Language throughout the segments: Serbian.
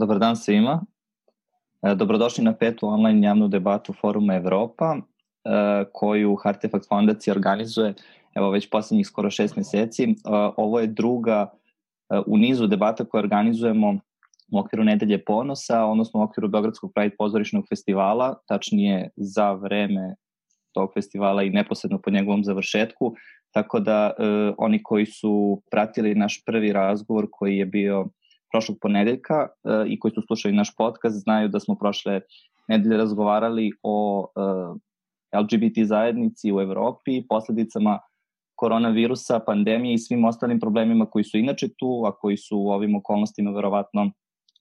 Dobar dan svima. E, dobrodošli na petu online javnu debatu Foruma Evropa, e, koju Artefact fondacija organizuje evo već poslednjih skoro šest meseci. E, ovo je druga u nizu debata koje organizujemo u okviru Nedelje ponosa, odnosno u okviru Beogradskog Pride pozorišnog festivala, tačnije za vreme tog festivala i neposredno po njegovom završetku, tako da e, oni koji su pratili naš prvi razgovor koji je bio prošlog ponedeljka e, i koji su slušali naš podcast znaju da smo prošle nedelje razgovarali o e, LGBT zajednici u Evropi, posledicama koronavirusa, pandemije i svim ostalim problemima koji su inače tu, a koji su u ovim okolnostima verovatno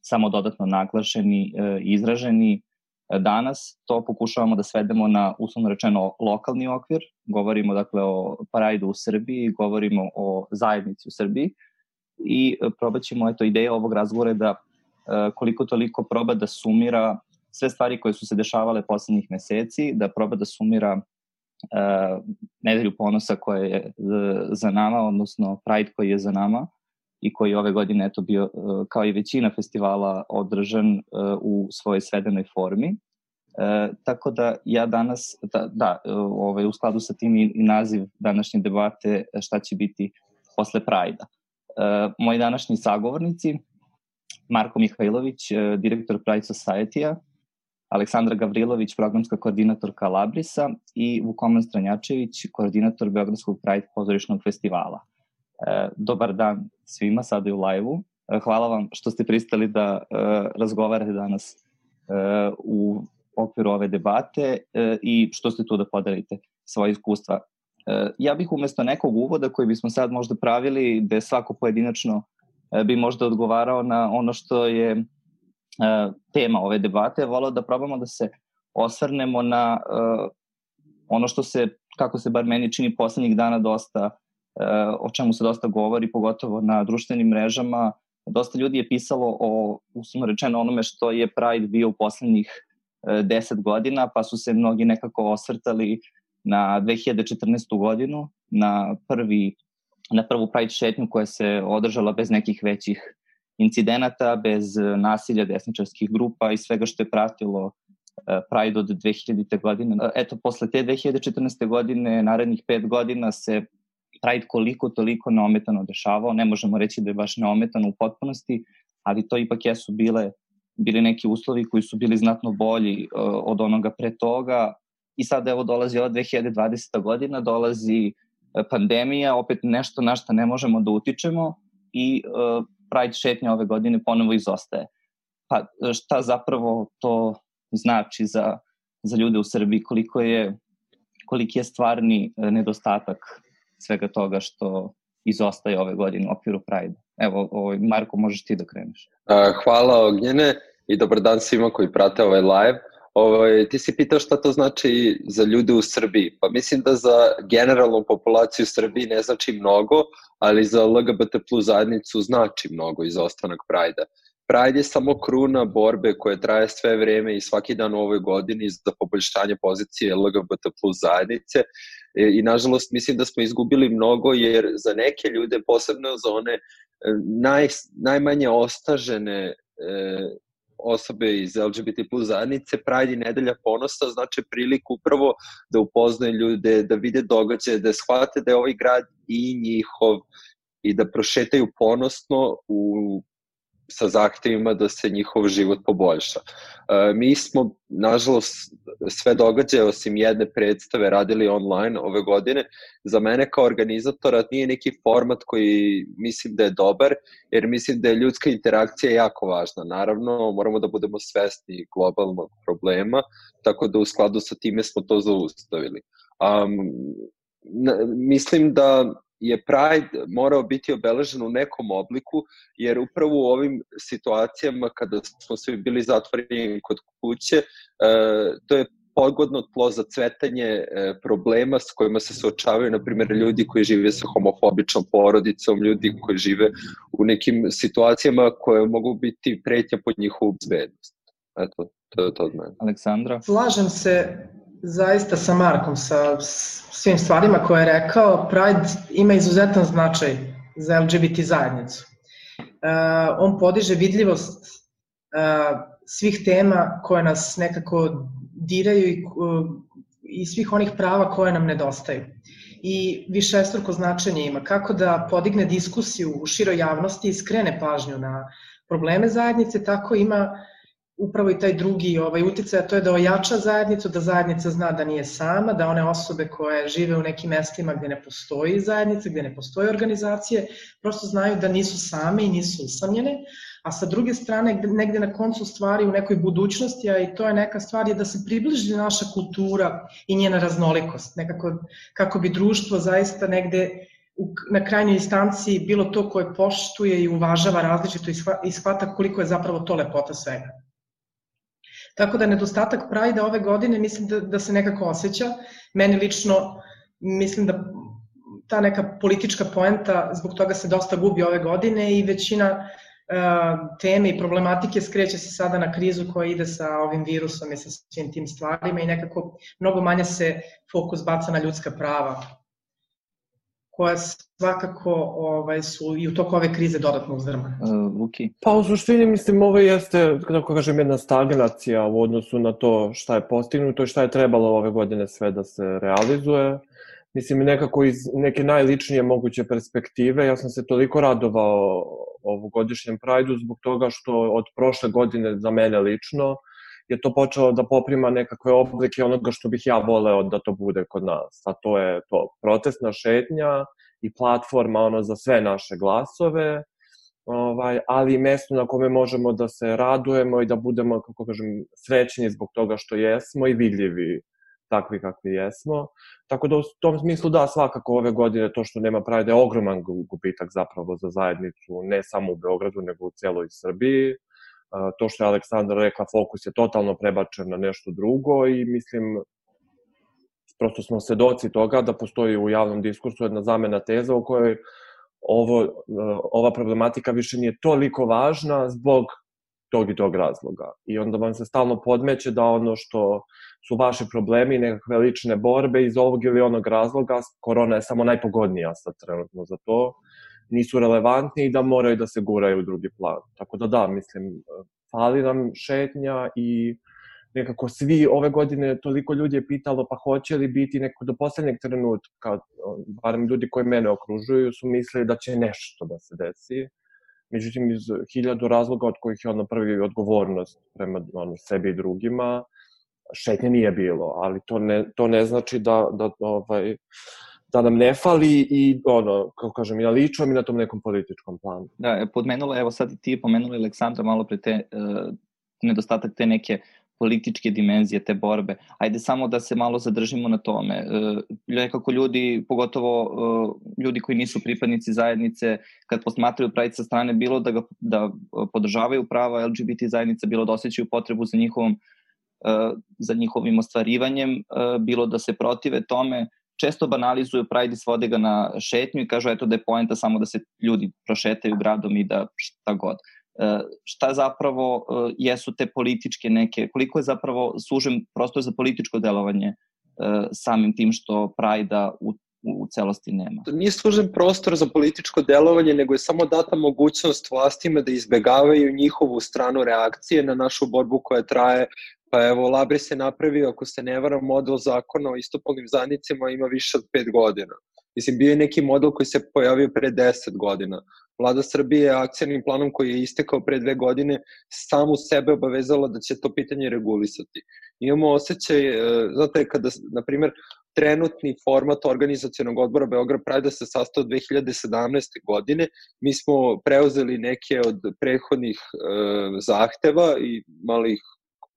samo dodatno naglašeni i e, izraženi Danas to pokušavamo da svedemo na, uslovno rečeno, lokalni okvir. Govorimo, dakle, o Parajdu u Srbiji, govorimo o zajednici u Srbiji i e, probat ćemo, eto, ideja ovog razgovora je da e, koliko toliko proba da sumira sve stvari koje su se dešavale poslednjih meseci, da proba da sumira uh, nedelju ponosa koja je za nama, odnosno Pride koji je za nama i koji ove godine eto bio uh, kao i većina festivala održan uh, u svojoj svedenoj formi. E, tako da ja danas, da, da ovaj, u skladu sa tim i, naziv današnje debate šta će biti posle Prajda. Moji današnji sagovornici, Marko Mihajlović, e, direktor Pride Society-a, Aleksandra Gavrilović, programska koordinatorka Labrisa i Vukoman Stranjačević, koordinator Beogradskog Pride pozorišnog festivala. E, dobar dan svima, sada i u live-u. E, hvala vam što ste pristali da e, razgovarate danas e, u okviru ove debate e, i što ste tu da podelite svoje iskustva. E, ja bih umesto nekog uvoda koji bismo sad možda pravili, gde svako pojedinačno e, bi možda odgovarao na ono što je e, tema ove debate, volao da probamo da se osvrnemo na ono što se, kako se bar meni čini poslednjih dana dosta, o čemu se dosta govori, pogotovo na društvenim mrežama, dosta ljudi je pisalo o, uslovno rečeno, onome što je Pride bio u poslednjih 10 godina, pa su se mnogi nekako osvrtali na 2014. godinu, na prvi na prvu Pride šetnju koja se održala bez nekih većih incidenata, bez nasilja desničarskih grupa i svega što je pratilo e, Pride od 2000. godine. Eto, posle te 2014. godine, narednih pet godina se Pride koliko toliko neometano dešavao, ne možemo reći da je baš neometano u potpunosti, ali to ipak jesu bile bili neki uslovi koji su bili znatno bolji uh, od onoga pre toga i sad evo dolazi ova 2020. godina, dolazi uh, pandemija, opet nešto na što ne možemo da utičemo i uh, Pride šetnja ove godine ponovo izostaje. Pa šta zapravo to znači za, za ljude u Srbiji, koliko je, koliki je stvarni nedostatak svega toga što izostaje ove godine u okviru Pride. Evo, ovaj, Marko, možeš ti da kreneš. Hvala Ognjene i dobar dan svima koji prate ovaj live. Ovaj, ti si pitao šta to znači za ljude u Srbiji. Pa mislim da za generalnu populaciju Srbiji ne znači mnogo, ali za LGBT plus zajednicu znači mnogo iz ostanak Prajda. Pride je samo kruna borbe koje traje sve vreme i svaki dan u ovoj godini za poboljšanje pozicije LGBT plus zajednice e, i nažalost mislim da smo izgubili mnogo jer za neke ljude, posebno za one e, naj, najmanje ostažene e, osobe iz LGBT plus zajednice, Pride i Nedelja ponosa znači priliku upravo da upoznaju ljude, da vide događaje, da shvate da je ovaj grad i njihov i da prošetaju ponosno u sa zahtevima da se njihov život poboljša. E, mi smo, nažalost, sve događaje osim jedne predstave radili online ove godine. Za mene kao organizatora nije neki format koji mislim da je dobar, jer mislim da je ljudska interakcija jako važna. Naravno, moramo da budemo svesni globalnog problema, tako da u skladu sa time smo to zaustavili. Um, mislim da je Pride morao biti obeležen u nekom obliku, jer upravo u ovim situacijama kada smo svi bili zatvoreni kod kuće, e, to je pogodno tlo za cvetanje e, problema s kojima se suočavaju, na primjer, ljudi koji žive sa homofobičnom porodicom, ljudi koji žive u nekim situacijama koje mogu biti pretnja pod njihovu bezbednost. Eto, to je to od mene. Aleksandra? Slažem se zaista sa Markom, sa svim stvarima koje je rekao, Pride ima izuzetan značaj za LGBT zajednicu. Uh, on podiže vidljivost svih tema koje nas nekako diraju i, i svih onih prava koje nam nedostaju. I višestruko značenje ima kako da podigne diskusiju u široj javnosti i skrene pažnju na probleme zajednice, tako ima upravo i taj drugi ovaj uticaj, a to je da ojača zajednicu, da zajednica zna da nije sama, da one osobe koje žive u nekim mestima gde ne postoji zajednica, gde ne postoje organizacije, prosto znaju da nisu same i nisu usamljene, a sa druge strane negde na koncu stvari u nekoj budućnosti, a i to je neka stvar je da se približi naša kultura i njena raznolikost, nekako kako bi društvo zaista negde na krajnjoj instanciji bilo to koje poštuje i uvažava različito i shvata koliko je zapravo to lepota svega. Tako da nedostatak Pride ove godine mislim da, da se nekako osjeća. Meni lično mislim da ta neka politička poenta zbog toga se dosta gubi ove godine i većina uh, teme i problematike skreće se sada na krizu koja ide sa ovim virusom i sa svim tim stvarima i nekako mnogo manje se fokus baca na ljudska prava koja svakako ovaj, su i u toku ove krize dodatno uzdrmane. Uh, Vuki? Pa u suštini mislim ovo jeste, kako kažem, jedna stagnacija u odnosu na to šta je postignuto i šta je trebalo ove godine sve da se realizuje. Mislim, nekako iz neke najličnije moguće perspektive, ja sam se toliko radovao ovogodišnjem Prajdu zbog toga što od prošle godine za mene lično je to počelo da poprima nekakve oblike onoga što bih ja voleo da to bude kod nas. A to je to protestna šetnja i platforma ono za sve naše glasove, ovaj, ali i mesto na kome možemo da se radujemo i da budemo, kako kažem, srećni zbog toga što jesmo i vidljivi takvi kakvi jesmo. Tako da u tom smislu da, svakako ove godine to što nema Pride je ogroman gubitak zapravo za zajednicu, ne samo u Beogradu, nego u celoj Srbiji to što je Aleksandra rekla, fokus je totalno prebačen na nešto drugo i mislim, prosto smo svedoci toga da postoji u javnom diskursu jedna zamena teza u kojoj ovo, ova problematika više nije toliko važna zbog tog i tog razloga. I onda vam se stalno podmeće da ono što su vaši problemi, nekakve lične borbe iz ovog ili onog razloga, korona je samo najpogodnija sad trenutno za to, nisu relevantni i da moraju da se guraju u drugi plan. Tako da da, mislim, fali nam šetnja i nekako svi ove godine toliko ljudi je pitalo pa hoće li biti neko do poslednjeg trenutka, barem ljudi koji mene okružuju su mislili da će nešto da se desi. Međutim, iz hiljadu razloga od kojih je ono prvi odgovornost prema ono, sebi i drugima, šetnje nije bilo, ali to ne, to ne znači da, da ovaj, da nam ne fali i ono, kako kažem, i na ličnom i na tom nekom političkom planu. Da, e, podmenula, evo sad ti je pomenula Aleksandra malo pre te, uh, nedostatak te neke političke dimenzije te borbe. Ajde samo da se malo zadržimo na tome. Uh, nekako ljudi, pogotovo uh, ljudi koji nisu pripadnici zajednice, kad posmatraju Pride sa strane, bilo da, ga, da podržavaju prava LGBT zajednice, bilo da osjećaju potrebu za njihovom za njihovim ostvarivanjem, bilo da se protive tome, često banalizuju Pride i svode ga na šetnju i kažu eto da je poenta samo da se ljudi prošetaju gradom i da šta god. E, šta zapravo e, jesu te političke neke, koliko je zapravo sužen prostor za političko delovanje e, samim tim što Pride-a u u celosti nema. Nije služen prostor za političko delovanje, nego je samo data mogućnost vlastima da izbegavaju njihovu stranu reakcije na našu borbu koja traje Pa evo, Labris je napravio, ako se ne varam, model zakona o istopolnim zajednicama ima više od pet godina. Mislim, bio je neki model koji se pojavio pre 10 godina. Vlada Srbije je akcijnim planom koji je istekao pre dve godine samu sebe obavezala da će to pitanje regulisati. Imamo osjećaj, e, znate, kada, na primer, trenutni format organizacijonog odbora Beograd Pride se sastao 2017. godine. Mi smo preuzeli neke od prethodnih e, zahteva i malih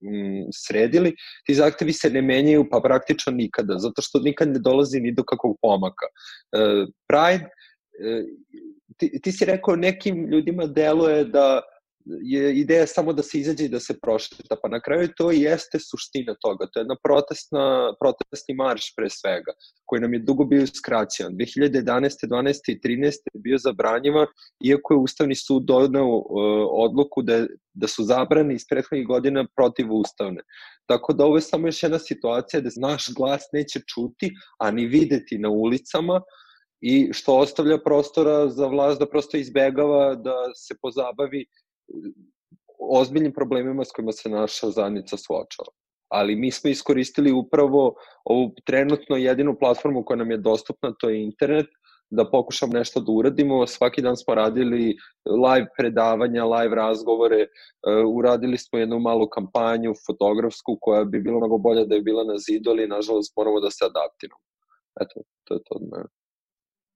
Mm, sredili, ti zahtevi se ne menjaju pa praktično nikada, zato što nikad ne dolazi ni do kakvog pomaka. E, Pride, e, ti, ti si rekao nekim ljudima deluje da je ideja samo da se izađe i da se prošeta, pa na kraju to i jeste suština toga, to je jedna protestna, protestni marš pre svega, koji nam je dugo bio skraćen. 2011. 12. i 13. je bio zabranjivan, iako je Ustavni sud donao uh, odluku da, da su zabrani iz prethodnih godina protiv Ustavne. Tako da ovo je samo još jedna situacija da naš glas neće čuti, a ni videti na ulicama, i što ostavlja prostora za vlast da prosto izbegava da se pozabavi ozbiljnim problemima s kojima se naša zajednica suočava. Ali mi smo iskoristili upravo ovu trenutno jedinu platformu koja nam je dostupna, to je internet, da pokušamo nešto da uradimo. Svaki dan smo radili live predavanja, live razgovore, e, uradili smo jednu malu kampanju fotografsku koja bi bilo mnogo bolja da je bila na zidu, ali nažalost moramo da se adaptiramo. Eto, to je to od mene.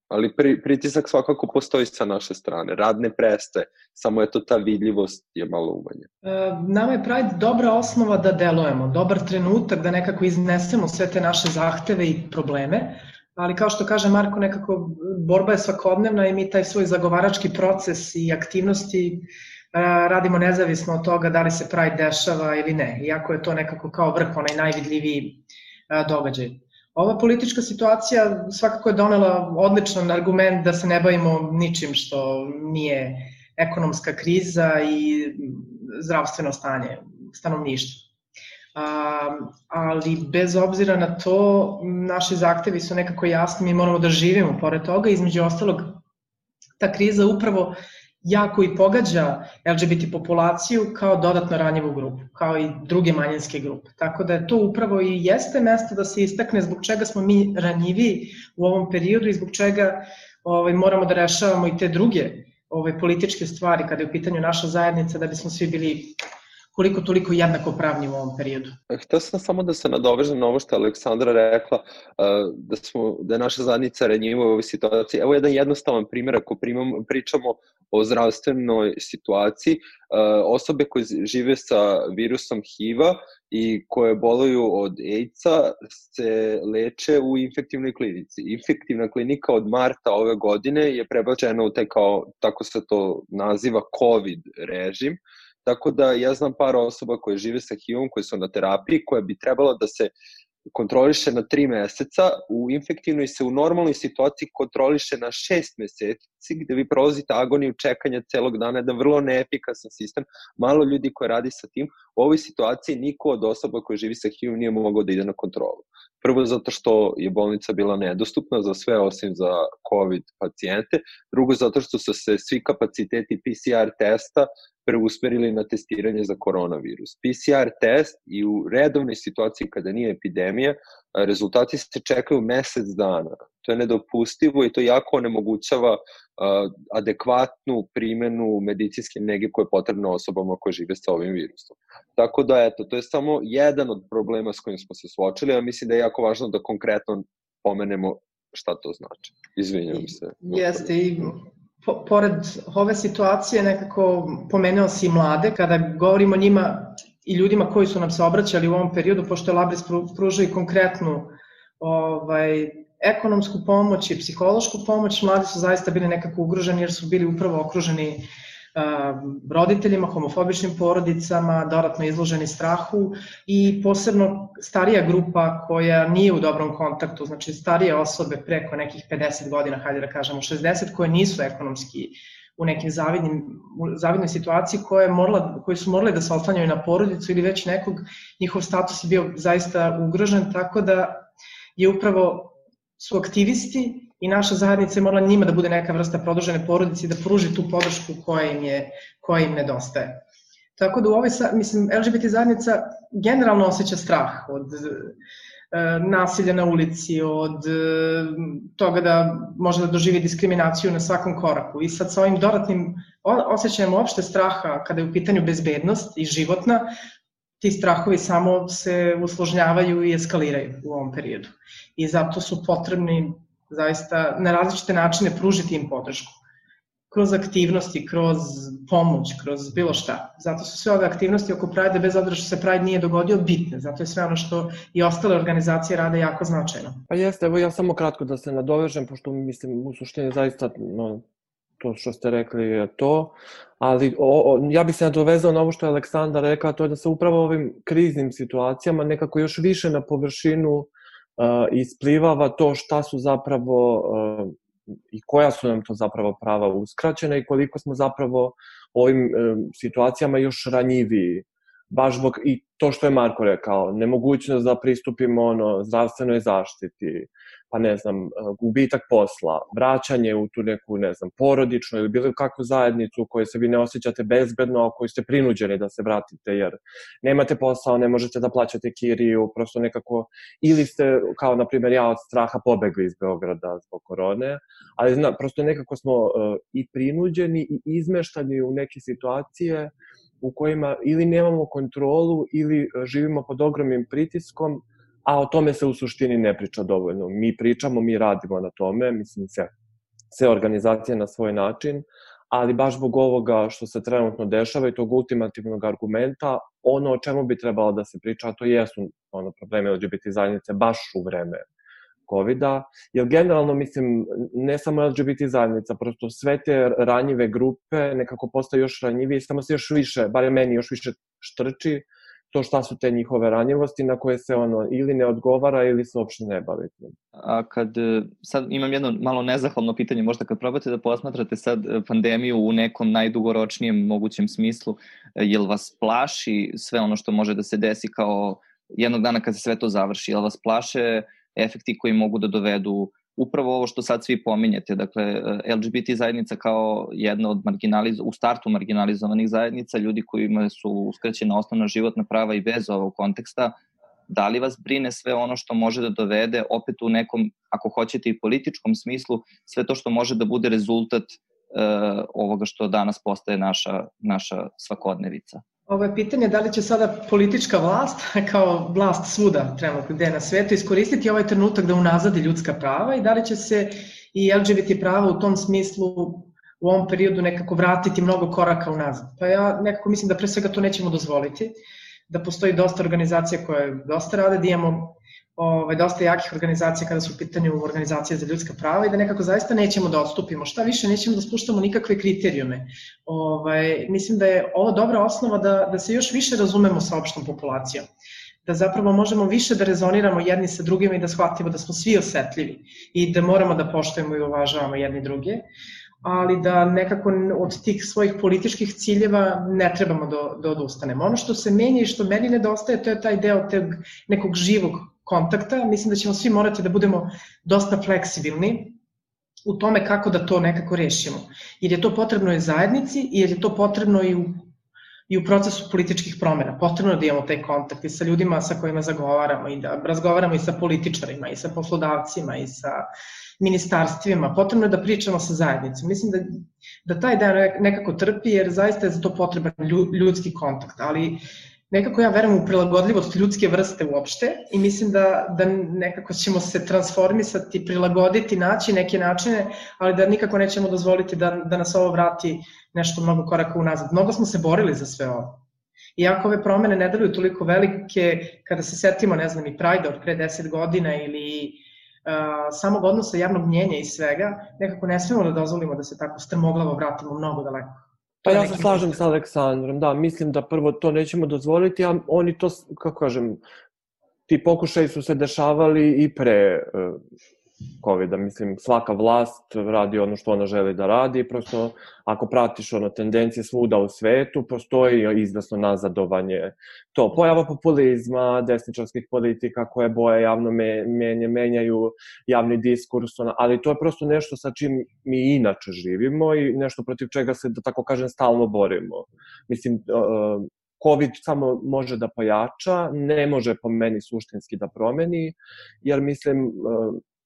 Ali pri, pritisak svakako postoji sa naše strane. Rad ne prestaje, samo je to ta vidljivost je malo umanja. E, nama je Pride dobra osnova da delujemo, dobar trenutak da nekako iznesemo sve te naše zahteve i probleme, ali kao što kaže Marko, nekako borba je svakodnevna i mi taj svoj zagovarački proces i aktivnosti radimo nezavisno od toga da li se Pride dešava ili ne, iako je to nekako kao vrh, onaj najvidljiviji događaj. Ova politička situacija svakako je donela odličan argument da se ne bavimo ničim što nije ekonomska kriza i zdravstveno stanje stanovništva. Ali bez obzira na to, naši zahtevi su nekako jasni, mi moramo da živimo pored toga, između ostalog, ta kriza upravo jako i pogađa LGBT populaciju kao dodatno ranjivu grupu, kao i druge manjinske grupe. Tako da je to upravo i jeste mesto da se istakne zbog čega smo mi ranjivi u ovom periodu i zbog čega ovaj, moramo da rešavamo i te druge ovaj, političke stvari kada je u pitanju naša zajednica da bismo svi bili koliko toliko jednako pravni u ovom periodu. Hteo sam samo da se nadovežem na ovo što je Aleksandra rekla, da, smo, da je naša zadnica ranjiva u ovoj situaciji. Evo jedan jednostavan primjer, ako primam, pričamo o zdravstvenoj situaciji, osobe koje žive sa virusom HIV-a i koje boluju od AIDS-a se leče u infektivnoj klinici. Infektivna klinika od marta ove godine je prebačena u taj kao, tako se to naziva, COVID režim, Tako da ja znam par osoba koje žive sa HIV-om, koje su na terapiji, koja bi trebalo da se kontroliše na tri meseca, u infektivnoj se u normalnoj situaciji kontroliše na šest meseci, gde vi prolazite agoniju čekanja celog dana, jedan vrlo neefikasan sistem, malo ljudi koji radi sa tim, u ovoj situaciji niko od osoba koja živi sa HIV nije mogao da ide na kontrolu. Prvo zato što je bolnica bila nedostupna za sve osim za COVID pacijente, drugo zato što su se svi kapaciteti PCR testa preusmerili na testiranje za koronavirus. PCR test i u redovnoj situaciji kada nije epidemija, rezultati se čekaju mesec dana. To je nedopustivo i to jako onemogućava adekvatnu primenu medicinske nege koje je potrebna osobama koje žive sa ovim virusom. Tako da, eto, to je samo jedan od problema s kojim smo se suočili, a mislim da je jako važno da konkretno pomenemo šta to znači. Izvinjam se. Jeste, i po, pored ove situacije nekako pomenuo si mlade, kada govorimo o njima i ljudima koji su nam se obraćali u ovom periodu, pošto je Labris pružao i konkretnu ovaj, ekonomsku pomoć i psihološku pomoć, mladi su zaista bili nekako ugroženi jer su bili upravo okruženi roditeljima, homofobičnim porodicama, dodatno izloženi strahu i posebno starija grupa koja nije u dobrom kontaktu, znači starije osobe preko nekih 50 godina, hajde da kažemo 60, koje nisu ekonomski u nekim zavidnim, zavidnoj situaciji koje, morala, koje su morali da se oslanjaju na porodicu ili već nekog, njihov status je bio zaista ugrožen, tako da je upravo su aktivisti i naša zajednica je morala njima da bude neka vrsta produžene porodice i da pruži tu podršku koja im, je, koja im nedostaje. Tako da u ovoj, mislim, LGBT zajednica generalno osjeća strah od e, nasilja na ulici, od e, toga da može da doživi diskriminaciju na svakom koraku. I sad sa ovim dodatnim osjećajem opšte straha kada je u pitanju bezbednost i životna, ti strahovi samo se usložnjavaju i eskaliraju u ovom periodu. I zato su potrebni zaista na različite načine pružiti im podršku. Kroz aktivnosti, kroz pomoć, kroz bilo šta. Zato su sve ove aktivnosti oko Pride, bez obzira što se Pride nije dogodio, bitne. Zato je sve ono što i ostale organizacije rade jako značajno. Pa jeste, evo ja samo kratko da se nadovežem, pošto mislim u suštini zaista no, to što ste rekli je to, ali o, o, ja bih se nadovezao na ovo što je Aleksandar rekla, to je da se upravo ovim kriznim situacijama nekako još više na površinu isplivava to šta su zapravo uh, i koja su nam to zapravo prava uskraćena i koliko smo zapravo ovim uh, situacijama još ranjiviji. Baš zbog i to što je Marko rekao, nemogućnost da pristupimo ono zdravstvenoj zaštiti, pa ne znam, gubitak posla, vraćanje u tu neku, ne znam, porodičnu ili bilo kakvu zajednicu u kojoj se vi ne osjećate bezbedno, a kojoj ste prinuđeni da se vratite jer nemate posao, ne možete da plaćate kiriju, prosto nekako, ili ste, kao na primjer ja od straha pobegli iz Beograda zbog korone, ali zna, prosto nekako smo uh, i prinuđeni i izmeštani u neke situacije u kojima ili nemamo kontrolu ili e, živimo pod ogromnim pritiskom, a o tome se u suštini ne priča dovoljno. Mi pričamo, mi radimo na tome, mislim se, sve organizacije na svoj način, ali baš zbog ovoga što se trenutno dešava i tog ultimativnog argumenta, ono o čemu bi trebalo da se priča, a to jesu ono, probleme LGBT zajednice baš u vreme COVID-a, jer generalno, mislim, ne samo LGBT zajednica, prosto sve te ranjive grupe nekako postaju još ranjivije, samo se još više, bare meni još više štrči to šta su te njihove ranjivosti na koje se ono ili ne odgovara ili se uopšte ne bavi. A kad, e, sad imam jedno malo nezahvalno pitanje, možda kad probate da posmatrate sad e, pandemiju u nekom najdugoročnijem mogućem smislu, e, jel vas plaši sve ono što može da se desi kao jednog dana kad se sve to završi, jel vas plaše efekti koji mogu da dovedu upravo ovo što sad svi pominjete, dakle LGBT zajednica kao jedna od marginaliz u startu marginalizovanih zajednica, ljudi kojima su uskraćena osnovna životna prava i bez ovog konteksta, da li vas brine sve ono što može da dovede opet u nekom, ako hoćete i političkom smislu, sve to što može da bude rezultat uh, ovoga što danas postaje naša, naša svakodnevica? Ovo je pitanje da li će sada politička vlast, kao vlast svuda trenutno gde na svetu, iskoristiti ovaj trenutak da unazadi ljudska prava i da li će se i LGBT prava u tom smislu u ovom periodu nekako vratiti mnogo koraka unazad. Pa ja nekako mislim da pre svega to nećemo dozvoliti, da postoji dosta organizacija koje dosta rade, da imamo ovaj, dosta jakih organizacija kada su u pitanju organizacije za ljudska prava i da nekako zaista nećemo da odstupimo. Šta više, nećemo da spuštamo nikakve kriterijume. Ovaj, mislim da je ovo dobra osnova da, da se još više razumemo sa opštom populacijom da zapravo možemo više da rezoniramo jedni sa drugima i da shvatimo da smo svi osetljivi i da moramo da poštujemo i uvažavamo jedni druge, ali da nekako od tih svojih političkih ciljeva ne trebamo da, da odustanemo. Ono što se menja i što meni nedostaje, to je taj deo teg nekog živog kontakta. Mislim da ćemo svi morati da budemo dosta fleksibilni u tome kako da to nekako rešimo. Jer je to potrebno i zajednici, jer je to potrebno i u i u procesu političkih promena. Potrebno je da imamo taj kontakt i sa ljudima sa kojima zagovaramo i da razgovaramo i sa političarima i sa poslodavcima i sa ministarstvima. Potrebno je da pričamo sa zajednicom. Mislim da, da taj dan nekako trpi jer zaista je za to potreban ljudski kontakt, ali nekako ja verujem u prilagodljivost ljudske vrste uopšte i mislim da, da nekako ćemo se transformisati, prilagoditi, naći neke načine, ali da nikako nećemo dozvoliti da, da nas ovo vrati nešto mnogo koraka unazad. Mnogo smo se borili za sve ovo. Iako ove promene ne deluju toliko velike, kada se setimo, ne znam, i Pride od pre 10 godina ili uh, samog odnosa javnog mnjenja i svega, nekako ne smemo da dozvolimo da se tako strmoglavo vratimo mnogo daleko. Pa ja se slažem sa Aleksandrom, da, mislim da prvo to nećemo dozvoliti, a oni to, kako kažem, ti pokušaji su se dešavali i pre uh, COVID-a. Mislim, svaka vlast radi ono što ona želi da radi, prosto ako pratiš ono tendencije svuda u svetu, postoji izvesno nazadovanje. To, pojava populizma, desničarskih politika koje boje javno menje, menjaju javni diskurs, ona, ali to je prosto nešto sa čim mi inače živimo i nešto protiv čega se, da tako kažem, stalno borimo. Mislim, COVID samo može da pojača, ne može po meni suštinski da promeni, jer mislim,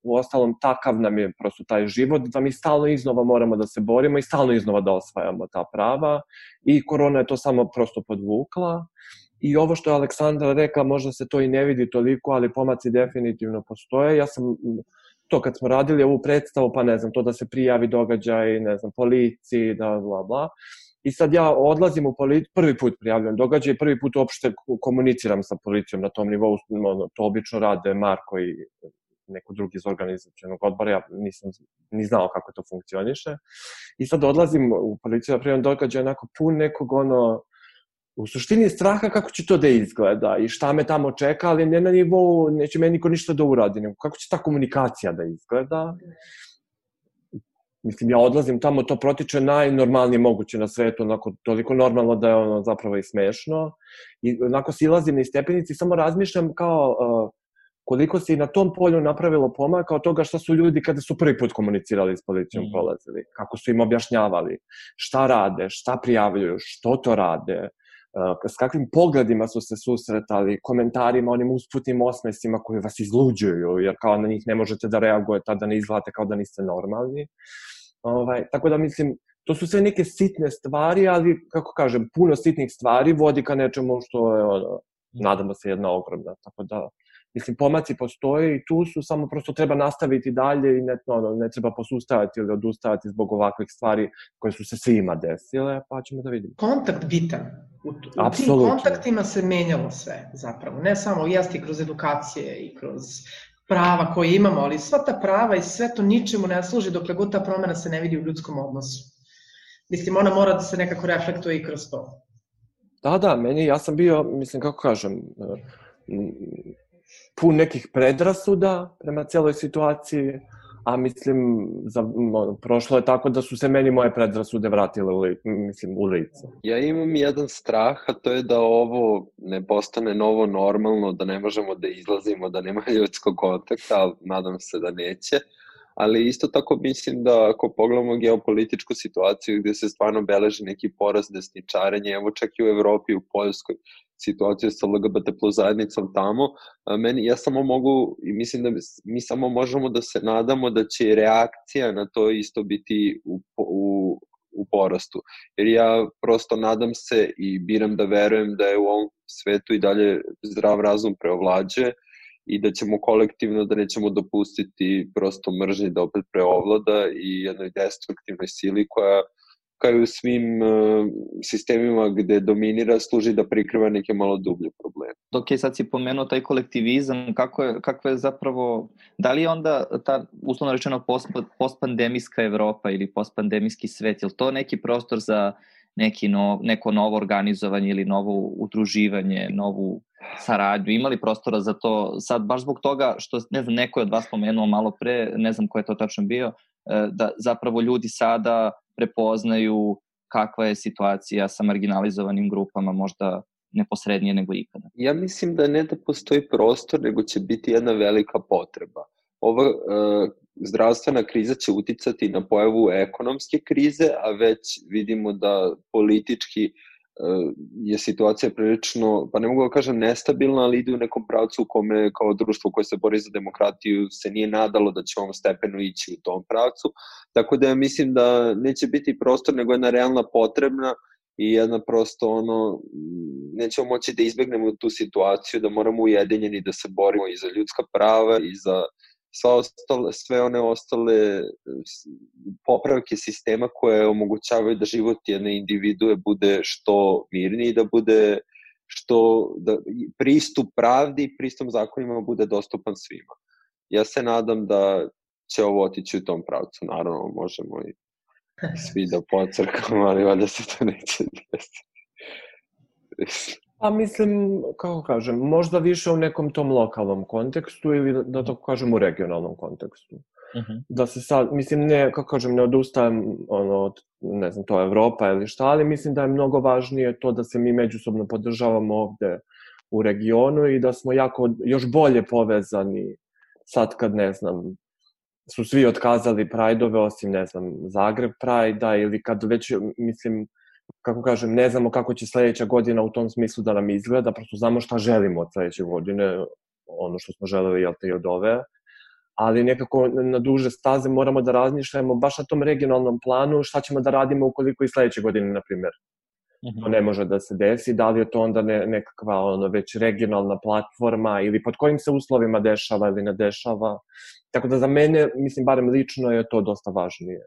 u ostalom takav nam je prosto taj život da mi stalno iznova moramo da se borimo i stalno iznova da osvajamo ta prava. I korona je to samo prosto podvukla. I ovo što je Aleksandra rekla možda se to i ne vidi toliko ali pomaci definitivno postoje. Ja sam to kad smo radili ovu predstavu pa ne znam to da se prijavi događaj ne znam policiji da bla bla. I sad ja odlazim u policiju, prvi put prijavljam događaj, prvi put uopšte komuniciram sa policijom na tom nivou, to obično rade Marko i neko drugi iz organizacijenog odbora, ja nisam ni znao kako to funkcioniše. I sad odlazim u policiju da primam događaj onako pun nekog ono, u suštini straha kako će to da izgleda i šta me tamo čeka, ali ne na nivou, neće meni niko ništa da uradi, nego kako će ta komunikacija da izgleda. Mislim, ja odlazim tamo, to protiče najnormalnije moguće na svetu, onako toliko normalno da je ono zapravo i smešno. I onako silazim na stepenici i samo razmišljam kao, uh, koliko se i na tom polju napravilo pomaka od toga šta su ljudi kada su prvi put komunicirali s policijom mm. prolazili, kako su im objašnjavali šta rade, šta prijavljuju, što to rade, s kakvim pogledima su se susretali, komentarima, onim usputnim osmesima koji vas izluđuju, jer kao na njih ne možete da reagujete, da ne izgledate kao da niste normalni. Ovaj, tako da mislim, to su sve neke sitne stvari, ali, kako kažem, puno sitnih stvari vodi ka nečemu što je, ono, nadamo se, jedna ogromna. Tako da, mislim, pomaci postoje i tu su, samo prosto treba nastaviti dalje i ne, ono, ne treba posustavati ili odustavati zbog ovakvih stvari koje su se svima desile, pa ćemo da vidimo. Kontakt bitan. U, u tim kontaktima se menjalo sve, zapravo. Ne samo, jeste kroz edukacije i kroz prava koje imamo, ali sva ta prava i sve to ničemu ne služi dokle god ta promena se ne vidi u ljudskom odnosu. Mislim, ona mora da se nekako reflektuje i kroz to. Da, da, meni, ja sam bio, mislim, kako kažem, pun nekih predrasuda prema celoj situaciji, a mislim, za, no, prošlo je tako da su se meni moje predrasude vratile u, li, mislim, u lice. Ja imam jedan strah, a to je da ovo ne postane novo normalno, da ne možemo da izlazimo, da nema ljudskog kontakta, ali nadam se da neće. Ali isto tako mislim da ako pogledamo geopolitičku situaciju gde se stvarno beleži neki porast desničarenja, evo čak i u Evropi, u Poljskoj, situacija sa LGBT plus zajednicom tamo, meni, ja samo mogu i mislim da mi samo možemo da se nadamo da će reakcija na to isto biti u, u, u porastu. Jer ja prosto nadam se i biram da verujem da je u ovom svetu i dalje zdrav razum preovlađe i da ćemo kolektivno, da nećemo dopustiti prosto mržnji da opet preovlada i jednoj destruktivnoj sili koja kao i u svim uh, sistemima gde dominira, služi da prikriva neke malo dublje probleme. Dok je sad si pomenuo taj kolektivizam, kako je, kako je zapravo, da li je onda ta, uslovno rečeno, post, postpandemijska Evropa ili postpandemijski svet, je to neki prostor za neki no, neko novo organizovanje ili novo udruživanje, novu saradnju, imali prostora za to, sad baš zbog toga što, ne znam, neko je od vas pomenuo malo pre, ne znam ko je to tačno bio, e, da zapravo ljudi sada prepoznaju kakva je situacija sa marginalizovanim grupama, možda neposrednije nego ikada. Ja mislim da ne da postoji prostor, nego će biti jedna velika potreba. Ova uh, zdravstvena kriza će uticati na pojavu ekonomske krize, a već vidimo da politički je situacija prilično, pa ne mogu da kažem nestabilna, ali ide u nekom pravcu u kome kao društvo koje se bori za demokratiju se nije nadalo da će ovom stepenu ići u tom pravcu. Tako da ja mislim da neće biti prostor, nego jedna realna potrebna i jedna prosto ono, nećemo moći da izbegnemo tu situaciju, da moramo ujedinjeni da se borimo i za ljudska prava i za sva ostale, sve one ostale popravke sistema koje omogućavaju da život jedne individue bude što mirniji da bude što da pristup pravdi i pristup zakonima bude dostupan svima. Ja se nadam da će ovo otići u tom pravcu. Naravno, možemo i svi da pocrkamo, ali valjda se to neće desiti. Pa mislim, kako kažem, možda više u nekom tom lokalnom kontekstu ili da tako kažem u regionalnom kontekstu. Uh mhm. -huh. Da se sad, mislim, ne, kako kažem, ne odustajem ono, od, ne znam, to je Evropa ili šta, ali mislim da je mnogo važnije to da se mi međusobno podržavamo ovde u regionu i da smo jako, još bolje povezani sad kad, ne znam, su svi otkazali Pride-ove, osim, ne znam, Zagreb Pride-a ili kad već, mislim, kako kažem, ne znamo kako će sledeća godina u tom smislu da nam izgleda, prosto znamo šta želimo od sledeće godine, ono što smo želeli, jel te, i od ove, ali nekako na duže staze moramo da razmišljamo baš na tom regionalnom planu šta ćemo da radimo ukoliko i sledeće godine, na primer, to mhm. ne može da se desi, da li je to onda ne, nekakva ono, već regionalna platforma ili pod kojim se uslovima dešava ili ne dešava. Tako da za mene, mislim, barem lično je to dosta važnije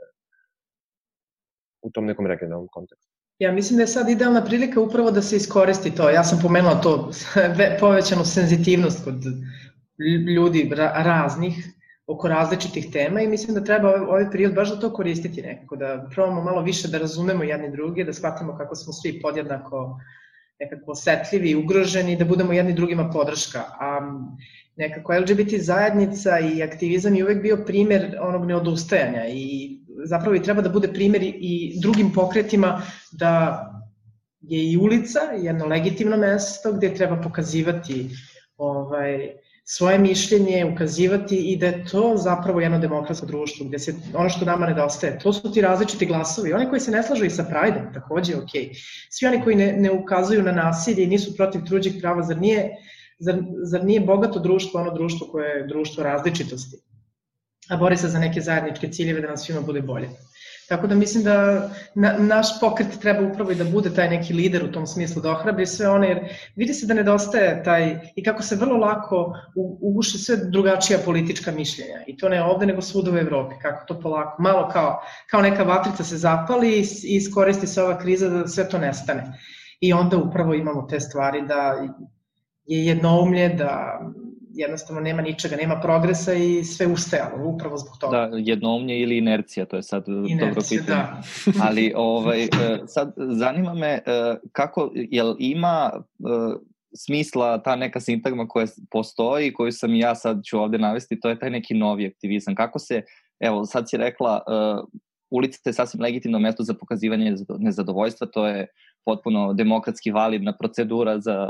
u tom nekom regionalnom kontekstu. Ja mislim da je sad idealna prilika upravo da se iskoristi to. Ja sam pomenula to povećanu senzitivnost kod ljudi raznih oko različitih tema i mislim da treba ovaj, ovaj period baš da to koristiti nekako, da probamo malo više da razumemo jedni druge, da shvatimo kako smo svi podjednako nekako osetljivi i ugroženi, da budemo jedni drugima podrška. A nekako LGBT zajednica i aktivizam je uvek bio primer onog neodustajanja i zapravo i treba da bude primer i drugim pokretima da je i ulica jedno legitimno mesto gde treba pokazivati ovaj, svoje mišljenje, ukazivati i da je to zapravo jedno demokratsko društvo, gde se ono što nama nedostaje, to su ti različiti glasovi. Oni koji se ne slažu i sa Pride-om, takođe ok. Svi oni koji ne, ne ukazuju na nasilje i nisu protiv truđih prava, zar nije, zar, zar nije bogato društvo ono društvo koje je društvo različitosti? A bori se za neke zajedničke ciljeve da nam svima bude bolje. Tako da mislim da na, naš pokret treba upravo i da bude taj neki lider u tom smislu, da ohrabri sve one, jer vidi se da nedostaje taj, i kako se vrlo lako uguše sve drugačija politička mišljenja. I to ne ovde, nego svuda u Evropi, kako to polako, malo kao, kao neka vatrica se zapali i iskoristi se ova kriza da sve to nestane. I onda upravo imamo te stvari da je jednoumlje, da jednostavno nema ničega, nema progresa i sve ustajalo, upravo zbog toga. Da, jednoumnje ili inercija, to je sad inercija, dobro pitanje. Da. Ali ovaj, e, sad zanima me e, kako, jel ima e, smisla ta neka sintagma koja postoji, koju sam i ja sad ću ovde navesti, to je taj neki novi aktivizam. Kako se, evo sad si rekla, ulica je sasvim legitimno mesto za pokazivanje nezadovoljstva, to je potpuno demokratski validna procedura za,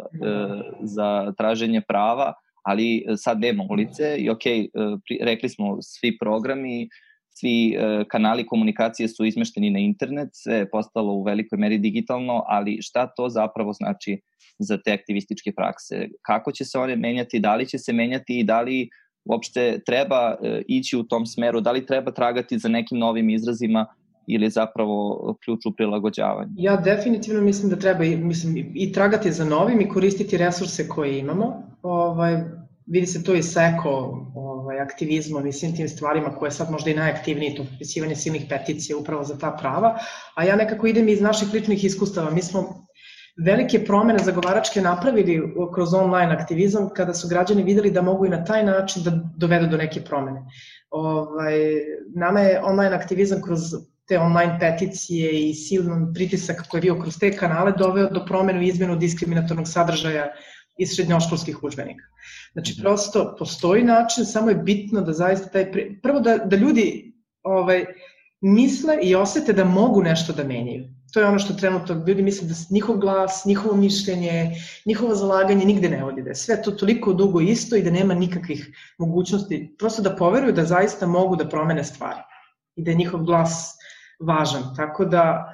za traženje prava, ali e, sad nema ulice i ok, e, rekli smo svi programi, svi e, kanali komunikacije su izmešteni na internet, sve je postalo u velikoj meri digitalno, ali šta to zapravo znači za te aktivističke prakse? Kako će se one menjati, da li će se menjati i da li uopšte treba ići u tom smeru, da li treba tragati za nekim novim izrazima ili zapravo ključ u prilagođavanju? Ja definitivno mislim da treba i, mislim, i tragati za novim i koristiti resurse koje imamo. Ovaj, vidi se to i sa eko ovaj, aktivizmom i svim tim stvarima koje je sad možda i najaktivniji, to potpisivanje silnih peticija upravo za ta prava, a ja nekako idem iz naših ličnih iskustava. Mi smo velike promene zagovaračke napravili kroz online aktivizam kada su građani videli da mogu i na taj način da dovedu do neke promene. Ovaj, nama je online aktivizam kroz te online peticije i silnom pritisak koji je bio kroz te kanale doveo do promenu i izmenu diskriminatornog sadržaja iz srednjoškolskih učbenika. Znači, mhm. prosto postoji način, samo je bitno da zaista taj... Prvo da, da ljudi ovaj, misle i osete da mogu nešto da menjaju. To je ono što trenutno ljudi misle da njihov glas, njihovo mišljenje, njihovo zalaganje nigde ne vodi, da je sve to toliko dugo isto i da nema nikakvih mogućnosti, prosto da poveruju da zaista mogu da promene stvari i da je njihov glas važan. Tako da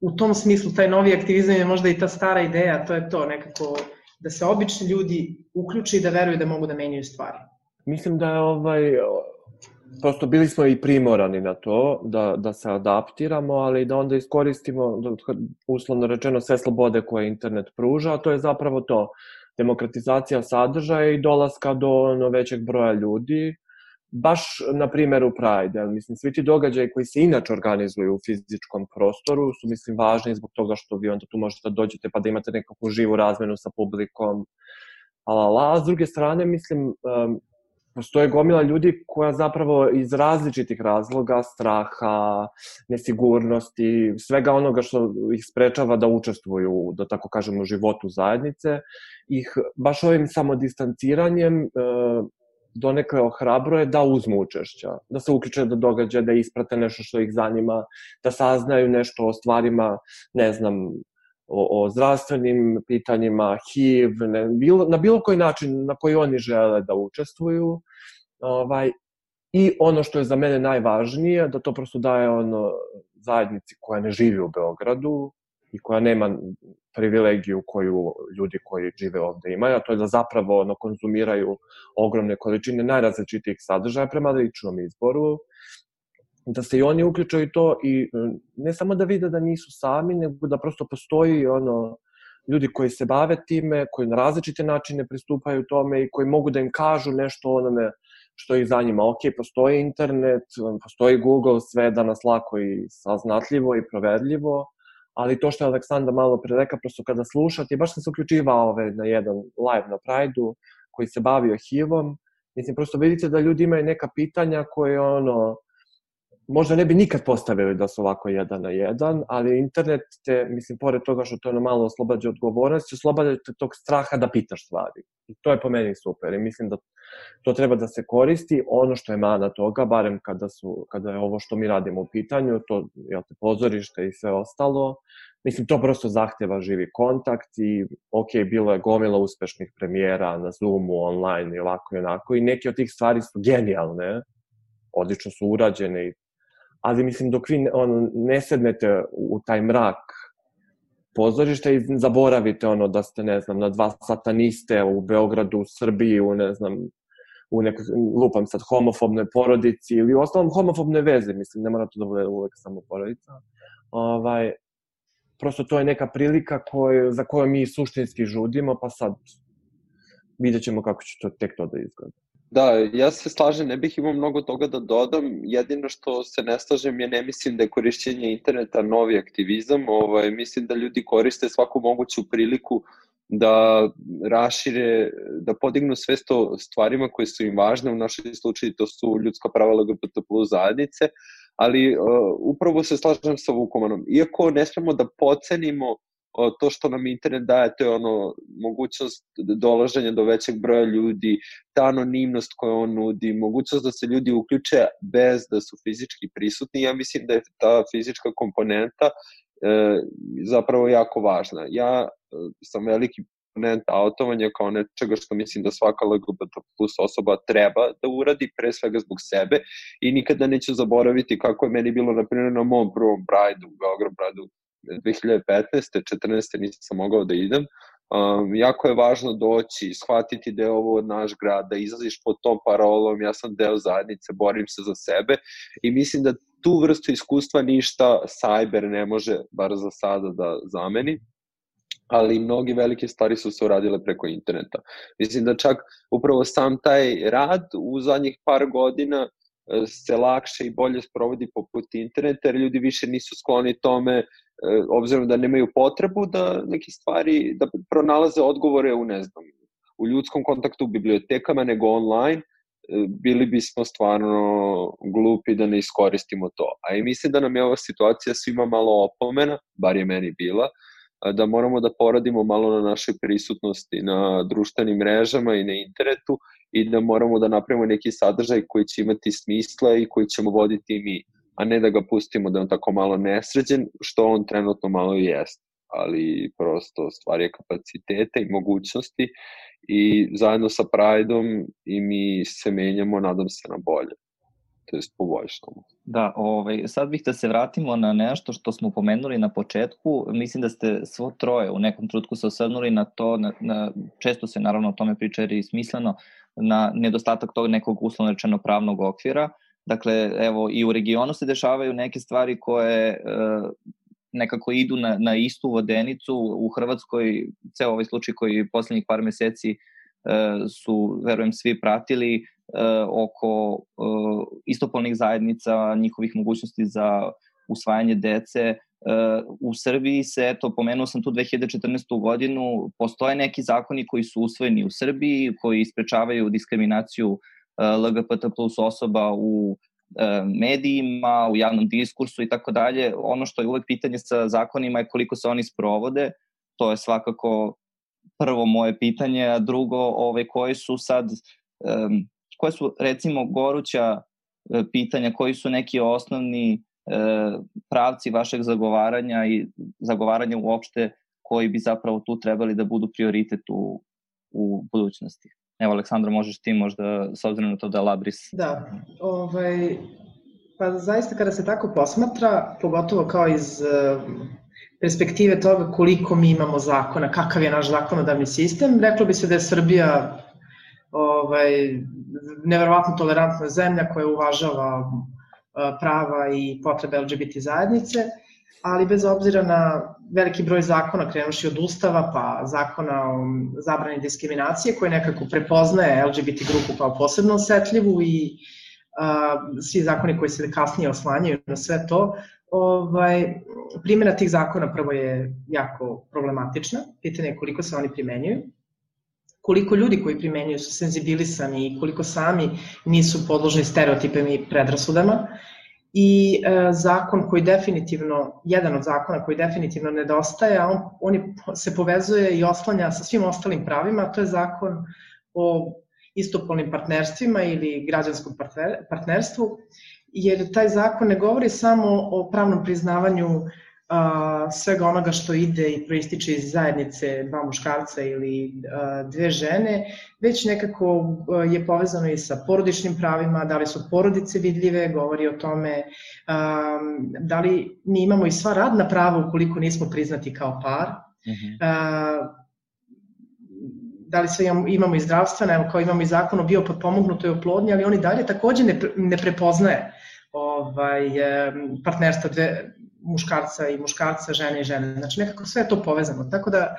u tom smislu taj novi aktivizam je možda i ta stara ideja, to je to nekako da se obični ljudi uključe i da veruju da mogu da menjaju stvari. Mislim da je ovaj, prosto bili smo i primorani na to da, da se adaptiramo, ali da onda iskoristimo, uslovno rečeno, sve slobode koje internet pruža, a to je zapravo to, demokratizacija sadržaja i dolaska do ono, većeg broja ljudi, baš na primjeru Pride, mislim, svi ti događaji koji se inače organizuju u fizičkom prostoru su, mislim, važni zbog toga što vi onda tu možete da dođete pa da imate nekakvu živu razmenu sa publikom, la, A s druge strane, mislim, postoje gomila ljudi koja zapravo iz različitih razloga, straha, nesigurnosti, svega onoga što ih sprečava da učestvuju, da tako kažemo, u životu zajednice, ih baš ovim samodistanciranjem donekle ohrabruje da uzmu učešća, da se uključe do događaja, da isprate nešto što ih zanima, da saznaju nešto o stvarima, ne znam, o, o zdravstvenim pitanjima, HIV, ne, bilo, na bilo koji način na koji oni žele da učestvuju. Ovaj, I ono što je za mene najvažnije, da to prosto daje ono zajednici koja ne živi u Beogradu, i koja nema privilegiju koju ljudi koji žive ovde imaju, a to je da zapravo ono, konzumiraju ogromne količine najrazličitijih sadržaja prema ličnom izboru, da se i oni uključaju to i ne samo da vide da nisu sami, nego da prosto postoji ono, ljudi koji se bave time, koji na različite načine pristupaju tome i koji mogu da im kažu nešto onome što ih zanima. Ok, postoji internet, postoji Google, sve je danas lako i saznatljivo i proverljivo, ali to što je Aleksandar malo pre reka, prosto kada slušate, baš sam se uključivao ove, na jedan live na Pride-u koji se bavio HIV-om, mislim, prosto vidite da ljudi imaju neka pitanja koje, ono, možda ne bi nikad postavili da su ovako jedan na jedan, ali internet te, mislim, pored toga što to je malo oslobađa odgovornost, oslobađa te tog straha da pitaš stvari. I to je po meni super i mislim da to treba da se koristi. Ono što je mana toga, barem kada, su, kada je ovo što mi radimo u pitanju, to je te pozorište i sve ostalo, Mislim, to prosto zahteva živi kontakt i, ok, bilo je gomila uspešnih premijera na Zoomu, online i ovako i onako i neke od tih stvari su genijalne, odlično su urađene, ali mislim, dok vi on, ne sednete u taj mrak pozorišta i zaboravite ono da ste, ne znam, na dva sataniste u Beogradu, u Srbiji, u, ne znam, u nekoj, lupam sad, homofobnoj porodici ili u ostalom homofobne veze, mislim, ne mora to da bude uvek samo porodica. Ovaj, prosto to je neka prilika koju, za koju mi suštinski žudimo, pa sad vidjet ćemo kako će to tek to da izgleda. Da, ja se slažem, ne bih imao mnogo toga da dodam, jedino što se ne slažem je ne mislim da je korišćenje interneta novi aktivizam, ovaj, mislim da ljudi koriste svaku moguću priliku da rašire, da podignu svest o stvarima koje su im važne, u našoj slučaju to su ljudska prava LGBT plus zajednice, ali uh, upravo se slažem sa Vukomanom. Iako ne smemo da pocenimo uh, to što nam internet daje, to je ono mogućnost dolaženja do većeg broja ljudi, ta anonimnost koju on nudi, mogućnost da se ljudi uključe bez da su fizički prisutni. Ja mislim da je ta fizička komponenta e, zapravo jako važna. Ja sam veliki komponent autovanja kao nečega što mislim da svaka LGBT plus osoba treba da uradi, pre svega zbog sebe i nikada neću zaboraviti kako je meni bilo, na primjer, na mom prvom Bride-u, Beograd Bride-u 2015. 14. nisam mogao da idem, Um, jako je važno doći, shvatiti da je ovo naš grad, da izlaziš pod tom parolom, ja sam deo zajednice, borim se za sebe i mislim da tu vrstu iskustva ništa cyber ne može, bar za sada, da zameni ali mnogi velike stvari su se uradile preko interneta. Mislim da čak upravo sam taj rad u zadnjih par godina e, se lakše i bolje sprovodi poput interneta, jer ljudi više nisu skloni tome, e, obzirom da nemaju potrebu da neke stvari, da pronalaze odgovore u, ne znam, u ljudskom kontaktu u bibliotekama, nego online, e, bili bismo stvarno glupi da ne iskoristimo to. A i mislim da nam je ova situacija svima malo opomena, bar je meni bila, da moramo da poradimo malo na našoj prisutnosti na društvenim mrežama i na internetu i da moramo da napravimo neki sadržaj koji će imati smisla i koji ćemo voditi mi, a ne da ga pustimo da je on tako malo nesređen, što on trenutno malo i jeste. Ali prosto stvar je kapaciteta i mogućnosti i zajedno sa Prideom i mi se menjamo, nadam se, na bolje to jest poboljšamo. Da, ovaj, sad bih da se vratimo na nešto što smo pomenuli na početku. Mislim da ste svo troje u nekom trutku se osvrnuli na to, na, na, često se naravno o tome priča jer je smisleno, na nedostatak tog nekog uslovno rečeno pravnog okvira. Dakle, evo, i u regionu se dešavaju neke stvari koje e, nekako idu na, na istu vodenicu. U Hrvatskoj, ceo ovaj slučaj koji poslednjih par meseci e, su, verujem, svi pratili, oko e, istopolnih zajednica, njihovih mogućnosti za usvajanje dece. E, u Srbiji se, eto, pomenuo sam tu 2014. godinu, postoje neki zakoni koji su usvojeni u Srbiji, koji isprečavaju diskriminaciju LGBT plus osoba u medijima, u javnom diskursu i tako dalje. Ono što je uvek pitanje sa zakonima je koliko se oni sprovode, to je svakako prvo moje pitanje, a drugo, ove, koje su sad um, koje su recimo goruća e, pitanja, koji su neki osnovni e, pravci vašeg zagovaranja i zagovaranja uopšte koji bi zapravo tu trebali da budu prioritet u, u budućnosti. Evo, Aleksandra, možeš ti možda, s obzirom na to da Labris... Da, ovaj, pa zaista kada se tako posmatra, pogotovo kao iz uh, perspektive toga koliko mi imamo zakona, kakav je naš zakonodavni sistem, reklo bi se da je Srbija ovaj, neverovatno tolerantna zemlja koja uvažava prava i potrebe LGBT zajednice, ali bez obzira na veliki broj zakona, krenuši od Ustava pa zakona o zabrani diskriminacije koje nekako prepoznaje LGBT grupu kao posebno osetljivu i a, svi zakoni koji se kasnije oslanjaju na sve to, ovaj, primjena tih zakona prvo je jako problematična, pitanje je koliko se oni primenjuju, koliko ljudi koji primenjuju su senzibilisani i koliko sami nisu podložni stereotipima i predrasudama. I e, zakon koji definitivno, jedan od zakona koji definitivno nedostaje, a on, on se povezuje i oslanja sa svim ostalim pravima, to je zakon o istopolnim partnerstvima ili građanskom partner, partnerstvu, jer taj zakon ne govori samo o pravnom priznavanju a, svega onoga što ide i proističe iz zajednice dva muškarca ili a, dve žene, već nekako a, je povezano i sa porodičnim pravima, da li su porodice vidljive, govori o tome a, da li mi imamo i sva radna prava ukoliko nismo priznati kao par, uh mhm. -huh. a, da li sve imamo, imamo i zdravstvene, evo kao imamo i zakon o biopodpomognutoj oplodnji, ali oni dalje takođe ne, ne prepoznaje ovaj, partnerstva dve, muškarca i muškarca, žene i žene. Znači nekako sve je to povezano. Tako da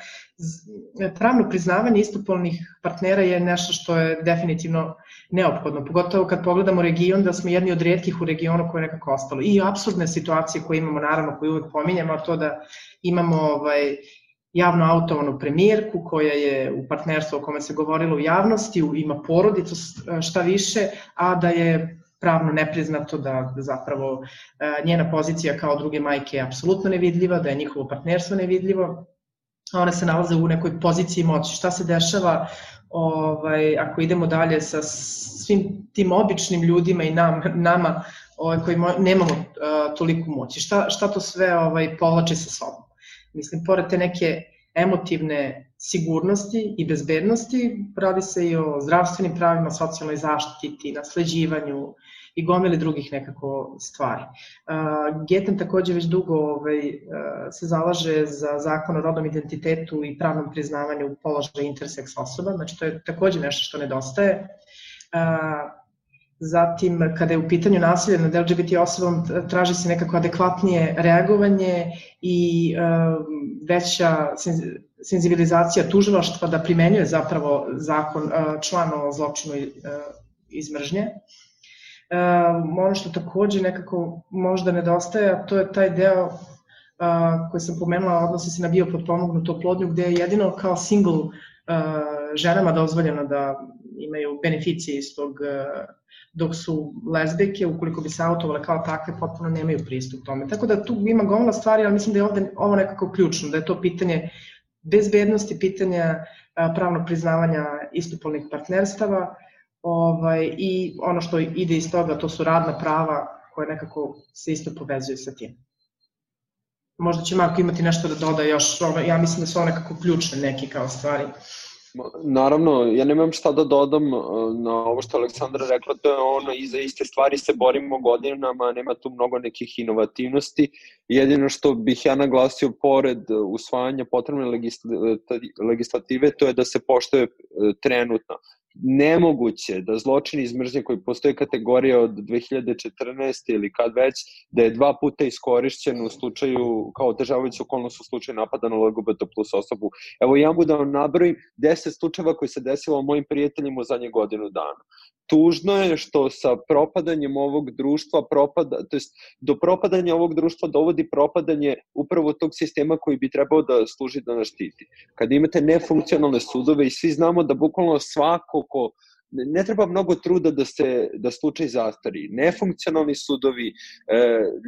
pravno priznavanje istopolnih partnera je nešto što je definitivno neophodno. Pogotovo kad pogledamo region da smo jedni od redkih u regionu koje je nekako ostalo. I absurdne situacije koje imamo, naravno, koje uvek pominjamo, to da imamo ovaj, javno autovanu premijerku koja je u partnerstvu o kome se govorilo u javnosti, ima porodicu šta više, a da je pravno nepriznato da, zapravo e, njena pozicija kao druge majke je apsolutno nevidljiva, da je njihovo partnerstvo nevidljivo, a one se nalaze u nekoj poziciji moći. Šta se dešava ovaj, ako idemo dalje sa svim tim običnim ljudima i nam, nama ovaj, koji mo, nemamo uh, toliko moći? Šta, šta to sve ovaj, povlači sa sobom? Mislim, pored te neke emotivne sigurnosti i bezbednosti, radi se i o zdravstvenim pravima, socijalnoj zaštiti, nasleđivanju i gomili drugih nekako stvari. Uh, Geten takođe već dugo ovaj, uh, se zalaže za zakon o rodnom identitetu i pravnom priznavanju položaja interseks osoba, znači to je takođe nešto što nedostaje. Uh, Zatim, kada je u pitanju nasilje nad LGBT osobom, traži se nekako adekvatnije reagovanje i e, veća senzibilizacija tužilaštva da primenjuje zapravo zakon, e, član o zločinu izmržnje. Ono što takođe nekako možda nedostaje, a to je taj deo koji sam pomenula, odnosi se na biopodpomognutu oplodnju, gde je jedino kao single ženama dozvoljeno da imaju beneficije iz tog dok su lezbijke, ukoliko bi se autovale kao takve, potpuno nemaju pristup tome. Tako da tu ima gomila stvari, ali mislim da je ovde ovo nekako ključno, da je to pitanje bezbednosti, pitanja pravnog priznavanja istopolnih partnerstava ovaj, i ono što ide iz toga, to su radna prava koje nekako se isto povezuju sa tim. Možda će Marko imati nešto da doda još, ja mislim da su ovo nekako ključne neki kao stvari. Naravno, ja nemam šta da dodam uh, na ovo što Aleksandra rekla, to je ono, i za iste stvari se borimo godinama, nema tu mnogo nekih inovativnosti. Jedino što bih ja naglasio pored usvajanja potrebne legislative, to je da se poštoje uh, trenutno nemoguće da zločin iz mržnje koji postoji kategorija od 2014. ili kad već, da je dva puta iskorišćen u slučaju, kao državajući okolnost u slučaju napada na LGBT plus osobu. Evo ja mogu da vam nabrojim 10 slučajeva koji se desilo mojim prijateljima u zadnje godinu dana. Tužno je što sa propadanjem ovog društva propada, to jest do propadanja ovog društva dovodi propadanje upravo tog sistema koji bi trebao da služi da nas štiti. Kada imate nefunkcionalne sudove i svi znamo da bukvalno svako ko ne treba mnogo truda da se da slučaj zastari. Nefunkcionalni sudovi, e,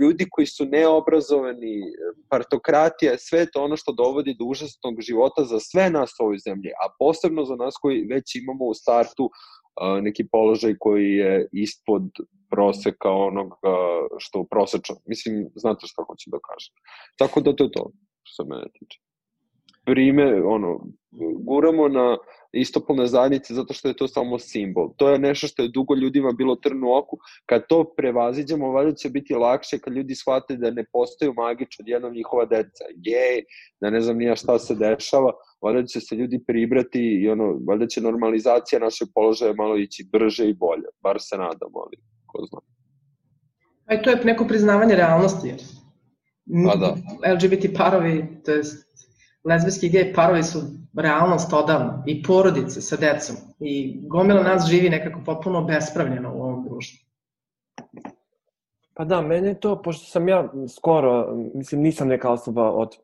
ljudi koji su neobrazovani, partokratija, sve to ono što dovodi do užasnog života za sve nas u ovoj zemlji, a posebno za nas koji već imamo u startu e, neki položaj koji je ispod proseka onoga što prosečno. Mislim, znate što hoću da kažem. Tako da to je to što se mene tiče. Prime, ono, guramo na istopolne zajednice zato što je to samo simbol. To je nešto što je dugo ljudima bilo trn u oku. Kad to prevaziđemo, valjda će biti lakše kad ljudi shvate da ne postaju magič od jednog njihova deca. Jej, da ne znam nija šta se dešava, valjda će se ljudi pribrati i ono, valjda će normalizacija našeg položaja malo ići brže i bolje. Bar se nadamo, ali ko zna. A to je neko priznavanje realnosti, jer Pa da. LGBT parovi, to je lezbijski gej parovi su realnost odavno i porodice sa decom i gomila nas živi nekako potpuno bespravljeno u ovom društvu. Pa da, mene to, pošto sam ja skoro, mislim, nisam neka osoba od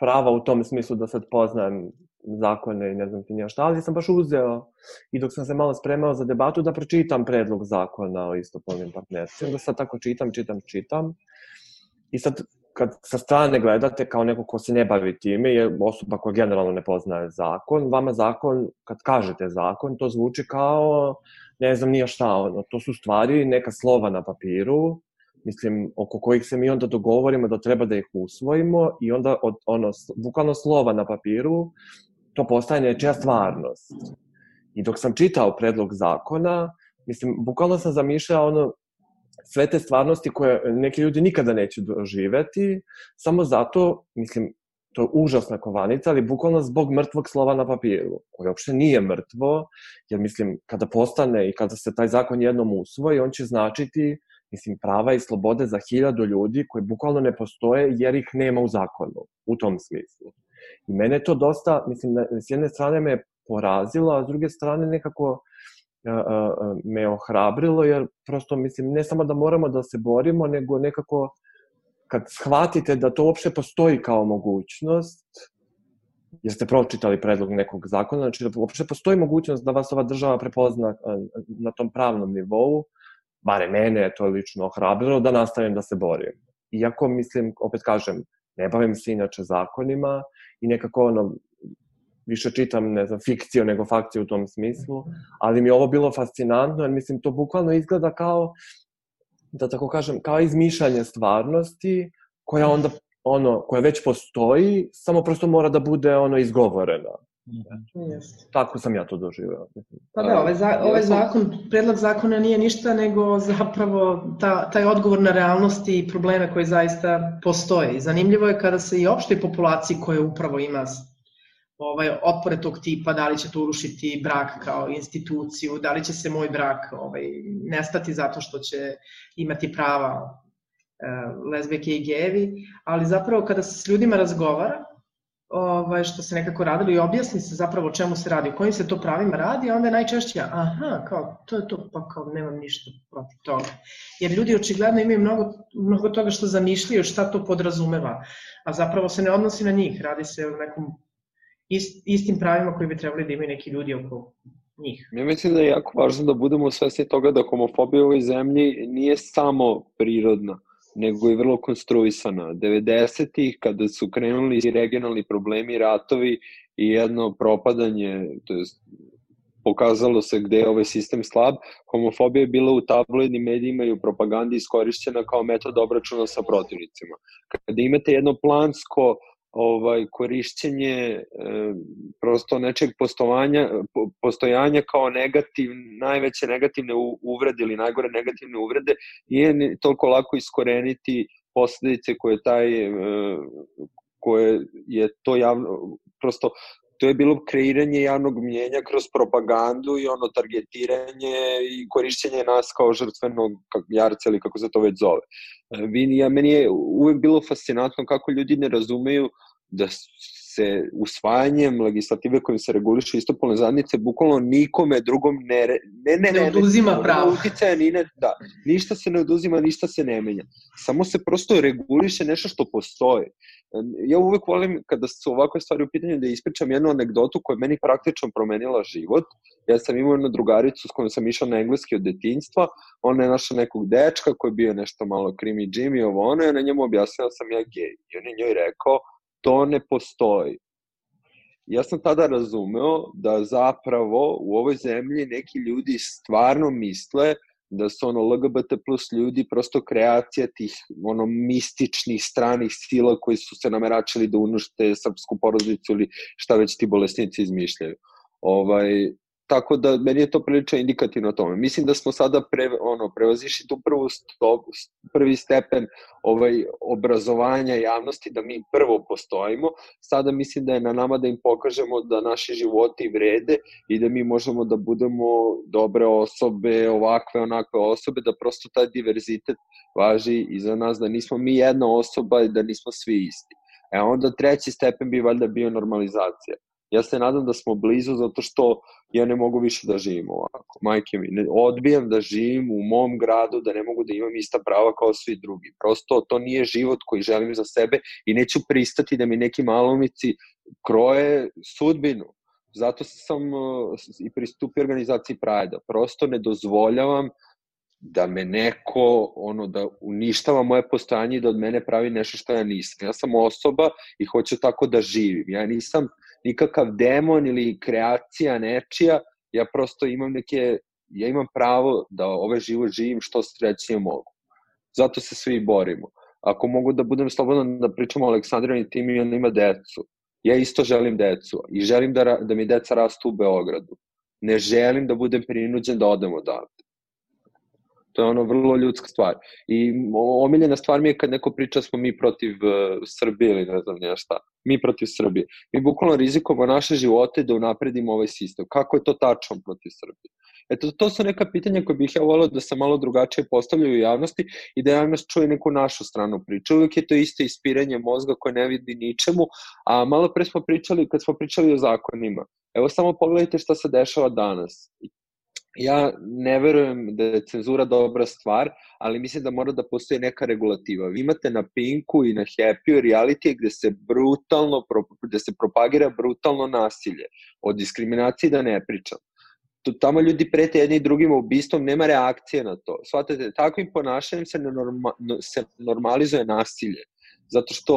prava u tom smislu da sad poznajem zakone i ne znam ti nija šta, ali sam baš uzeo i dok sam se malo spremao za debatu da pročitam predlog zakona o istopolnim partnerstvima, da sad tako čitam, čitam, čitam. I sad kad sa strane gledate kao neko ko se ne bavi time, je osoba koja generalno ne poznaje zakon, vama zakon, kad kažete zakon, to zvuči kao, ne znam nija šta, ono, to su stvari, neka slova na papiru, mislim, oko kojih se mi onda dogovorimo da treba da ih usvojimo i onda od ono, bukvalno slova na papiru, to postaje nečija stvarnost. I dok sam čitao predlog zakona, mislim, bukvalno sam zamišljao ono, sve te stvarnosti koje neki ljudi nikada neće doživeti, samo zato, mislim, to je užasna kovanica, ali bukvalno zbog mrtvog slova na papiru, koje uopšte nije mrtvo, jer mislim, kada postane i kada se taj zakon jednom usvoji, on će značiti mislim, prava i slobode za hiljadu ljudi koji bukvalno ne postoje jer ih nema u zakonu, u tom smislu. I mene to dosta, mislim, s jedne strane me porazilo, a s druge strane nekako me ohrabrilo, jer prosto, mislim, ne samo da moramo da se borimo, nego nekako kad shvatite da to uopšte postoji kao mogućnost, jer ste pročitali predlog nekog zakona, znači da uopšte postoji mogućnost da vas ova država prepozna na tom pravnom nivou, bare mene je to lično ohrabrilo da nastavim da se borim. Iako, mislim, opet kažem, ne bavim se inače zakonima i nekako ono, više čitam, ne znam, fikciju nego fakciju u tom smislu, ali mi je ovo bilo fascinantno, jer mislim, to bukvalno izgleda kao, da tako kažem, kao izmišljanje stvarnosti, koja onda, ono, koja već postoji, samo prosto mora da bude, ono, izgovorena. Yes. Tako sam ja to doživeo. Pa da, ovaj, za, ovaj zakon, predlog zakona nije ništa nego zapravo ta, taj odgovor na realnosti i probleme koje zaista postoje. Zanimljivo je kada se i opštoj populaciji koja upravo ima ovaj, otpore tog tipa, da li će to urušiti brak kao instituciju, da li će se moj brak ovaj, nestati zato što će imati prava e, lezbijke i gejevi, ali zapravo kada se s ljudima razgovara, ovaj, što se nekako radilo i objasni se zapravo o čemu se radi, o kojim se to pravima radi, onda je najčešće, aha, kao, to je to, pa kao nemam ništa protiv toga. Jer ljudi očigledno imaju mnogo, mnogo toga što zamišljaju, šta to podrazumeva, a zapravo se ne odnosi na njih, radi se o nekom ist, istim pravima koji bi trebali da imaju neki ljudi oko njih. Ja mislim da je jako važno da budemo svesni toga da homofobija u ovoj zemlji nije samo prirodna nego je vrlo konstruisana. 90-ih, kada su krenuli regionalni problemi, ratovi i jedno propadanje, to je pokazalo se gde je ovaj sistem slab, homofobija je bila u tabloidnim medijima i u propagandi iskorišćena kao metod obračuna sa protivnicima. Kada imate jedno plansko ovaj korišćenje e, prosto nečeg postojanja postojanja kao negativ najveće negativne uvrede ili najgore negativne uvrede nije toliko lako iskoreniti posledice koje taj e, koje je to javno prosto to je bilo kreiranje javnog mnjenja kroz propagandu i ono targetiranje i korišćenje nas kao žrtvenog jarca ili kako se to već zove. E, vi, ja, meni je uvek bilo fascinantno kako ljudi ne razumeju da se usvajanjem legislative kojim se reguliše istopolne zadnice bukvalno nikome drugom ne ne ne ne, ne oduzima ne, pravo. Uticaja, ni ne, da, ništa se ne oduzima, ništa se ne menja. Samo se prosto reguliše nešto što postoji. Ja uvek volim kada su ovakve stvari u pitanju da ispričam jednu anegdotu koja je meni praktično promenila život. Ja sam imao jednu drugaricu s kojom sam išao na engleski od detinjstva, ona je našla nekog dečka koji je bio nešto malo krimi Jimmy ovo ono, i na njemu objasnila da sam ja gej. I on je njoj rekao, to ne postoji. Ja sam tada razumeo da zapravo u ovoj zemlji neki ljudi stvarno misle da su ono LGBT plus ljudi prosto kreacija tih ono mističnih stranih sila koji su se nameračili da unušte srpsku porodicu ili šta već ti bolesnici izmišljaju. Ovaj, Tako da meni je to prilično indikativno tome. Mislim da smo sada pre, ono, prevazišli tu prvu stop, prvi stepen ovaj, obrazovanja javnosti, da mi prvo postojimo. Sada mislim da je na nama da im pokažemo da naši životi vrede i da mi možemo da budemo dobre osobe, ovakve, onakve osobe, da prosto taj diverzitet važi i za nas, da nismo mi jedna osoba i da nismo svi isti. E onda treći stepen bi valjda bio normalizacija Ja se nadam da smo blizu zato što ja ne mogu više da živim ovako. Majke mi, ne, odbijam da živim u mom gradu, da ne mogu da imam ista prava kao svi drugi. Prosto to nije život koji želim za sebe i neću pristati da mi neki malomici kroje sudbinu. Zato sam uh, i pristupio organizaciji Prajda. Prosto ne dozvoljavam da me neko ono da uništava moje postojanje i da od mene pravi nešto što ja nisam. Ja sam osoba i hoću tako da živim. Ja nisam nikakav demon ili kreacija nečija, ja prosto imam neke, ja imam pravo da ove život živim što srećnije mogu. Zato se svi borimo. Ako mogu da budem slobodan da pričamo o Aleksandru i tim i on ima decu. Ja isto želim decu i želim da, da mi deca rastu u Beogradu. Ne želim da budem prinuđen da odem odavde. To je ono vrlo ljudska stvar. I omiljena stvar mi je kad neko priča smo mi protiv uh, Srbije ili ne znam nija šta. Mi protiv Srbije. Mi bukvalno rizikujemo naše živote da unapredimo ovaj sistem. Kako je to tačno protiv Srbije? Eto, to su neka pitanja koje bih ja volao da se malo drugačije postavljaju u javnosti i da javnost čuje neku našu stranu priče. Uvijek je to isto ispiranje mozga koje ne vidi ničemu, a malo pre smo pričali, kad smo pričali o zakonima, evo samo pogledajte šta se dešava danas ja ne verujem da je cenzura dobra stvar, ali mislim da mora da postoji neka regulativa. Vi imate na Pinku i na Happy reality gde se brutalno, gde se propagira brutalno nasilje. O diskriminaciji da ne pričam. Tamo ljudi prete jedni drugima ubistvom, nema reakcije na to. Svatate, takvim ponašanjem se, norma, se normalizuje nasilje. Zato što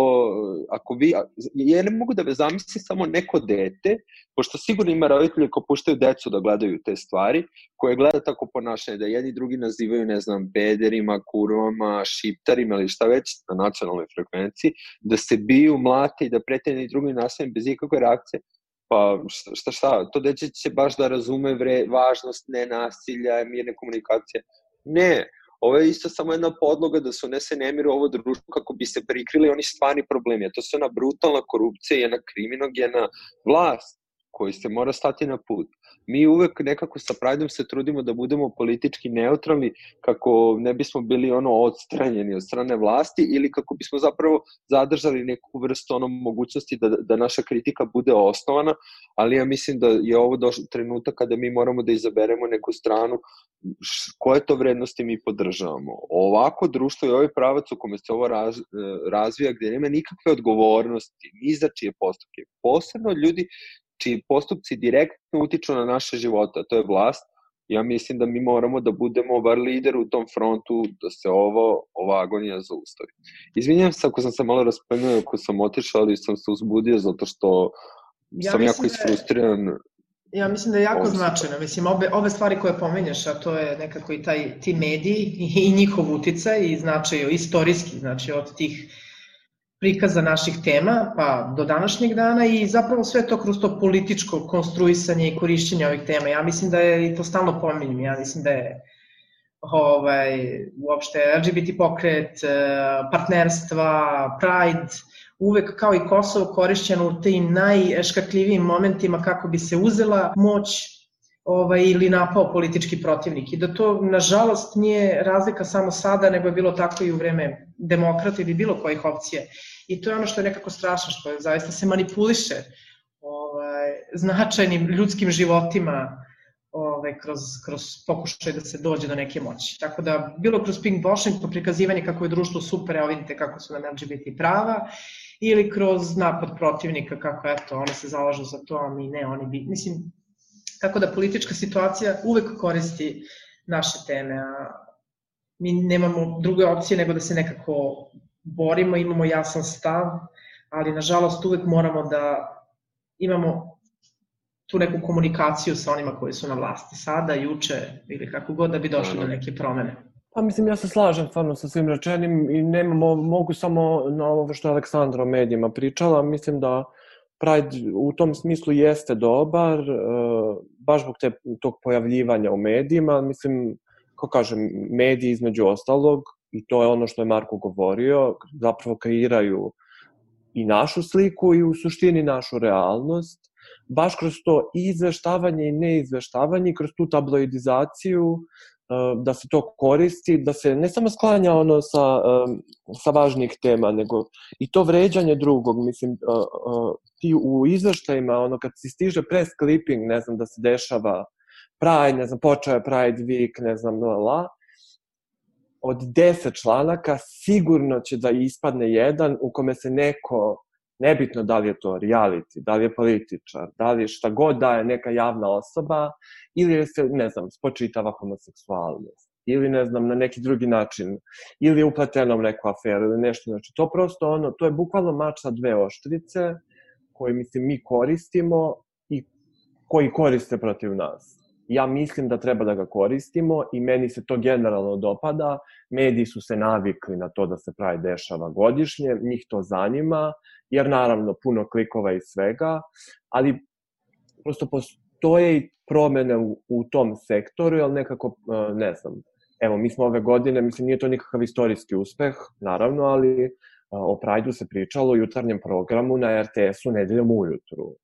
ako vi, ja ne mogu da me zamislim samo neko dete, pošto sigurno ima roditelji ko puštaju decu da gledaju te stvari, koje gleda tako ponašanje, da jedni drugi nazivaju, ne znam, bederima, kurvama, šiptarima ili šta već na nacionalnoj frekvenciji, da se biju, mlate i da prete jedni drugi nasiljem bez ikakve reakcije, pa šta, šta, šta, to deće će baš da razume vre, važnost nenasilja, mirne komunikacije. Ne, Ovo je isto samo jedna podloga da se unese nemir u ovo društvo kako bi se prikrili oni stvarni problemi. A to se ona brutalna korupcija, jedna kriminogena vlast koji se mora stati na put. Mi uvek nekako sa Prideom se trudimo da budemo politički neutralni kako ne bismo bili ono odstranjeni od strane vlasti ili kako bismo zapravo zadržali neku vrstu ono mogućnosti da, da naša kritika bude osnovana, ali ja mislim da je ovo došlo trenutak kada mi moramo da izaberemo neku stranu koje to vrednosti mi podržavamo. Ovako društvo i ovaj pravac u kome se ovo raz, razvija gde nema nikakve odgovornosti, ni za čije postupke. Posebno ljudi čiji postupci direktno utiču na naše živote, a to je vlast, ja mislim da mi moramo da budemo bar lider u tom frontu da se ovo, ova agonija zaustavi. Izvinjam se ako sam se malo raspenio, ako sam otišao, ali sam se uzbudio zato što ja sam jako da isfrustriran. Ja mislim da je jako značajno. Mislim, obe, ove stvari koje pomenjaš, a to je nekako i taj, ti mediji i njihov uticaj i značaj istorijski, znači od tih prikaza naših tema pa do današnjeg dana i zapravo sve to kroz to političko konstruisanje i korišćenje ovih tema. Ja mislim da je, i to stalno pominjem, ja mislim da je ovaj, uopšte LGBT pokret, eh, partnerstva, Pride, uvek kao i Kosovo korišćeno u tim najškakljivijim momentima kako bi se uzela moć ovaj, ili napao politički protivnik. I da to, nažalost, nije razlika samo sada, nego je bilo tako i u vreme demokrata ili bilo kojih opcije. I to je ono što je nekako strašno, što je, zaista se manipuliše ovaj, značajnim ljudskim životima ovaj, kroz, kroz pokušaj da se dođe do neke moći. Tako da, bilo kroz pink washing, to prikazivanje kako je društvo super, evo vidite kako su nam LGBT prava, ili kroz napad protivnika, kako eto, oni se zalažu za to, a mi ne, oni bi, mislim, tako da politička situacija uvek koristi naše teme, a mi nemamo druge opcije nego da se nekako borimo, imamo jasan stav, ali nažalost uvek moramo da imamo tu neku komunikaciju sa onima koji su na vlasti sada, juče ili kako god da bi došli do neke promene. Pa mislim, ja se slažem stvarno sa svim rečenim i nemamo, mogu samo na ovo što je Aleksandra o medijima pričala, mislim da Pride u tom smislu jeste dobar, e, baš zbog te, tog pojavljivanja u medijima, mislim, kako kažem, mediji između ostalog i to je ono što je Marko govorio, zapravo kreiraju i našu sliku i u suštini našu realnost, baš kroz to izveštavanje i neizveštavanje, kroz tu tabloidizaciju, e, da se to koristi, da se ne samo sklanja ono sa, e, sa važnijih tema, nego i to vređanje drugog, mislim, e, ti u izveštajima, ono kad si stiže press clipping, ne znam, da se dešava Pride, ne znam, počeo je Pride Week, ne znam, la, la, od 10 članaka sigurno će da ispadne jedan u kome se neko, nebitno da li je to reality, da li je političar, da li šta god da je neka javna osoba, ili se, ne znam, spočitava homoseksualnost, ili ne znam, na neki drugi način, ili je upleteno u neku aferu, ili nešto, znači to prosto ono, to je bukvalno mač sa dve oštrice, koje, mislim, mi koristimo i koji koriste protiv nas. Ja mislim da treba da ga koristimo i meni se to generalno dopada. Mediji su se navikli na to da se pravi dešava godišnje, njih to zanima, jer naravno puno klikova i svega, ali prosto postoje i promene u, u tom sektoru, ali nekako, e, ne znam, evo, mi smo ove godine, mislim, nije to nikakav istorijski uspeh, naravno, ali e, o Prajdu se pričalo u jutarnjem programu na RTS-u nedeljom ujutru.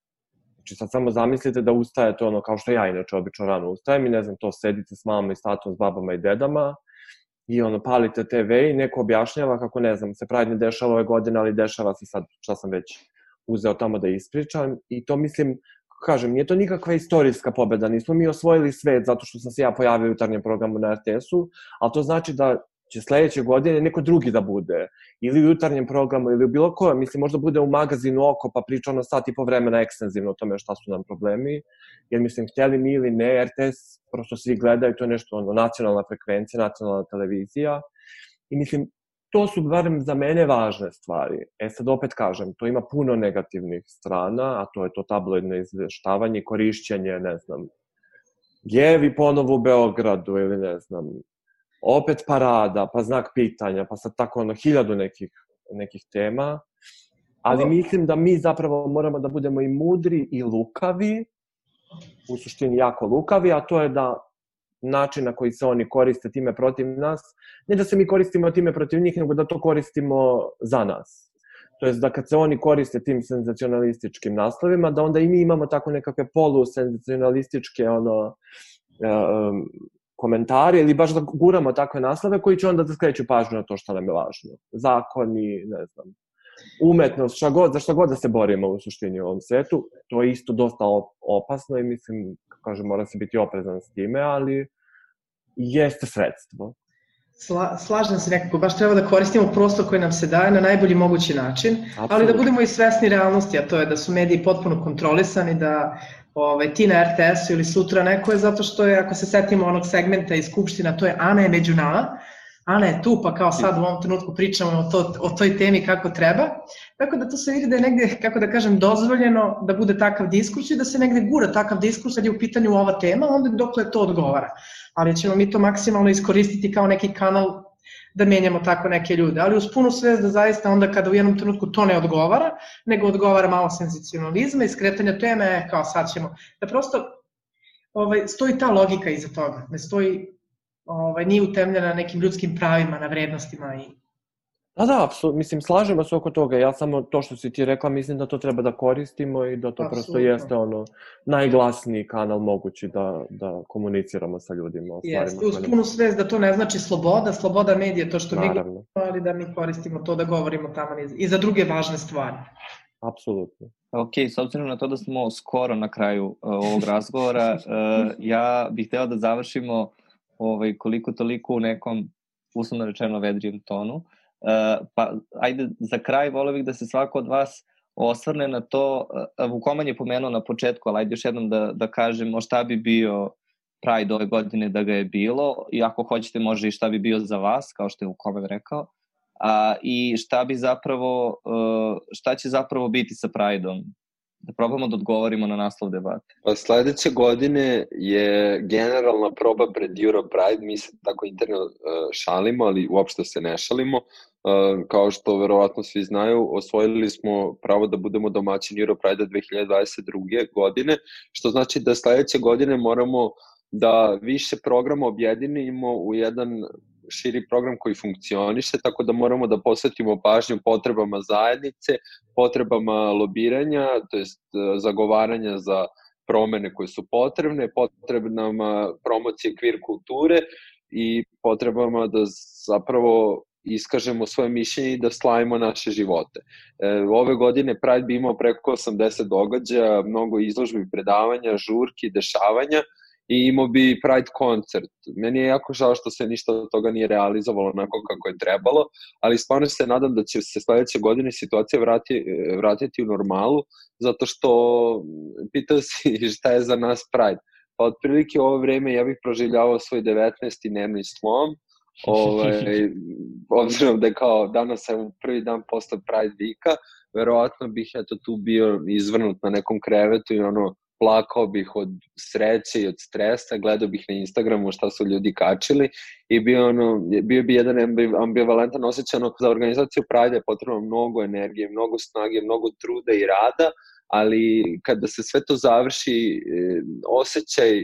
Znači sad samo zamislite da ustajete ono kao što ja inače obično rano ustajem i ne znam to sedite s mamama i s tatom, s babama i dedama i ono palite TV i neko objašnjava kako ne znam se pravi ne dešava ove godine ali dešava se sad šta sam već uzeo tamo da ispričam i to mislim kažem, nije to nikakva istorijska pobeda, nismo mi osvojili svet zato što sam se ja pojavio u jutarnjem programu na RTS-u, ali to znači da će sledeće godine neko drugi da bude, ili u jutarnjem programu, ili u bilo kojem, mislim, možda bude u magazinu Oko, pa priča ono sat i po vremena ekstenzivno o tome šta su nam problemi, jer mislim, htjeli mi ili ne, RTS prosto svi gledaju, to je nešto ono, nacionalna frekvencija, nacionalna televizija, i mislim, to su barem za mene važne stvari. E sad opet kažem, to ima puno negativnih strana, a to je to tabloidno izveštavanje, korišćenje, ne znam, Jevi ponovo u Beogradu ili ne znam, opet parada, pa znak pitanja, pa sad tako ono hiljadu nekih, nekih tema. Ali mislim da mi zapravo moramo da budemo i mudri i lukavi, u suštini jako lukavi, a to je da način na koji se oni koriste time protiv nas, ne da se mi koristimo time protiv njih, nego da to koristimo za nas. To jest da kad se oni koriste tim senzacionalističkim naslovima, da onda i mi imamo tako nekakve polusenzacionalističke ono, um, komentare ili baš da guramo takve naslove koji će onda da skreću pažnju na to što nam je važno. Zakoni, ne znam, umetnost, šta god, za šta god da se borimo u suštini u ovom svetu, to je isto dosta opasno i mislim, kažem, mora se biti oprezan s time, ali jeste sredstvo. Sla, slažem se nekako, baš treba da koristimo prostor koji nam se daje na najbolji mogući način, Absolutno. ali da budemo i svesni realnosti, a to je da su mediji potpuno kontrolisani, da ovaj, ti na RTS-u ili sutra neko je zato što je, ako se setimo onog segmenta iz Skupština, to je Ana je među nama, Ana je tu, pa kao sad u ovom trenutku pričamo o, to, o toj temi kako treba. Tako da to se vidi da je negde, kako da kažem, dozvoljeno da bude takav diskurs i da se negde gura takav diskurs kad je u pitanju ova tema, onda dokle to odgovara. Ali ćemo mi to maksimalno iskoristiti kao neki kanal da menjamo tako neke ljude, ali uz punu svest da zaista onda kada u jednom trenutku to ne odgovara, nego odgovara malo senzacionalizma i skretanja teme, kao sad ćemo, da prosto ovaj, stoji ta logika iza toga, ne stoji ovaj, nije utemljena nekim ljudskim pravima, na vrednostima i Da, da, apsolutno, mislim, slažemo se oko toga, ja samo to što si ti rekla, mislim da to treba da koristimo i da to Absolutno. prosto jeste ono najglasniji kanal mogući da, da komuniciramo sa ljudima. Jeste, uz punu svest da to ne znači sloboda, sloboda medija, to što Naravno. mi govorimo, ali da mi koristimo to da govorimo tamo i za druge važne stvari. Apsolutno. Ok, s obzirom na to da smo skoro na kraju uh, ovog razgovora, uh, ja bih htela da završimo ovaj, koliko toliko u nekom, uslovno rečeno, vedrijem tonu. Uh, pa, ajde, za kraj volio bih da se svako od vas osvrne na to, uh, Vukoman je pomenuo na početku, ali ajde još jednom da, da kažemo šta bi bio Pride ove godine da ga je bilo i ako hoćete može i šta bi bio za vas, kao što je Vukoman rekao, a, i šta bi zapravo, uh, šta će zapravo biti sa Prideom da probamo da odgovorimo na naslov debate. Pa sledeće godine je generalna proba pred Euro Pride, mi se tako interno uh, šalimo, ali uopšte se ne šalimo. Uh, kao što verovatno svi znaju, osvojili smo pravo da budemo domaćin Euro Pride 2022. godine, što znači da sledeće godine moramo da više programa objedinimo u jedan širi program koji funkcioniše, tako da moramo da posvetimo pažnju potrebama zajednice, potrebama lobiranja, to jest e, zagovaranja za promene koje su potrebne, potrebnama promocije kvir kulture i potrebama da zapravo iskažemo svoje mišljenje i da slavimo naše živote. E, ove godine Pride bi imao preko 80 događaja, mnogo izložbi, predavanja, žurki, dešavanja, i imao bi Pride koncert. Meni je jako žao što se ništa od toga nije realizovalo onako kako je trebalo, ali stvarno se nadam da će se sledeće godine situacija vrati, vratiti u normalu, zato što pitao si šta je za nas Pride. Pa otprilike u ovo vreme ja bih proživljavao svoj 19. dnevni slom, ovaj, obzirom da je kao danas je prvi dan posle Pride vika, verovatno bih eto tu bio izvrnut na nekom krevetu i ono plakao bih od sreće i od stresa, gledao bih na Instagramu šta su ljudi kačili i bio, ono, bio bi jedan ambivalentan osjećaj za organizaciju Pride je potrebno mnogo energije, mnogo snage, mnogo truda i rada, ali kada se sve to završi, e, osjećaj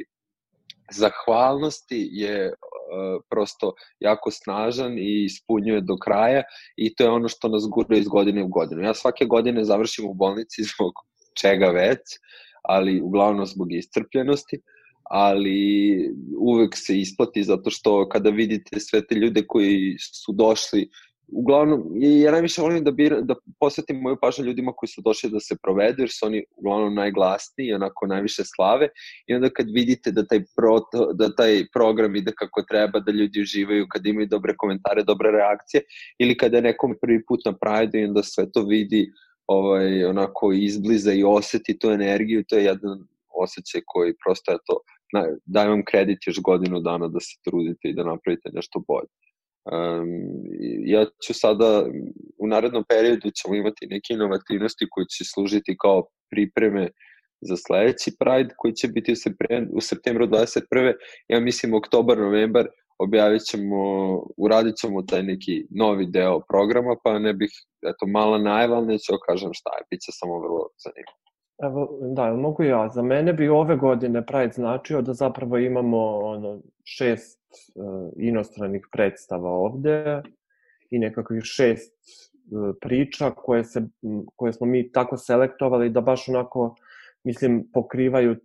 zahvalnosti je uh, prosto jako snažan i ispunjuje do kraja i to je ono što nas gura iz godine u godinu. Ja svake godine završim u bolnici zbog čega već, ali uglavnom zbog iscrpljenosti, ali uvek se isplati zato što kada vidite sve te ljude koji su došli uglavnom, ja najviše volim da, bir, da posvetim moju pažnju ljudima koji su došli da se provedu, jer su oni uglavnom najglasniji onako najviše slave i onda kad vidite da taj, pro, da taj program ide kako treba, da ljudi uživaju, kad imaju dobre komentare, dobre reakcije, ili kada je nekom prvi put na Pride i onda sve to vidi ovaj, onako izbliza i oseti tu energiju, to je jedan osjećaj koji prosto je to, daj vam kredit još godinu dana da se trudite i da napravite nešto bolje. Um, ja ću sada, u narednom periodu ćemo imati neke inovativnosti koje će služiti kao pripreme za sledeći Pride koji će biti u, septembru, u septembru 21. Ja mislim oktobar, novembar objavit ćemo, uradit ćemo taj neki novi deo programa, pa ne bih, eto, mala najava, neću da kažem šta je, bit će samo vrlo zanimljivo. Evo, da, mogu ja. Za mene bi ove godine Pride značio da zapravo imamo ono, šest uh, inostranih predstava ovde i nekakvih šest uh, priča koje, se, koje smo mi tako selektovali da baš onako, mislim, pokrivaju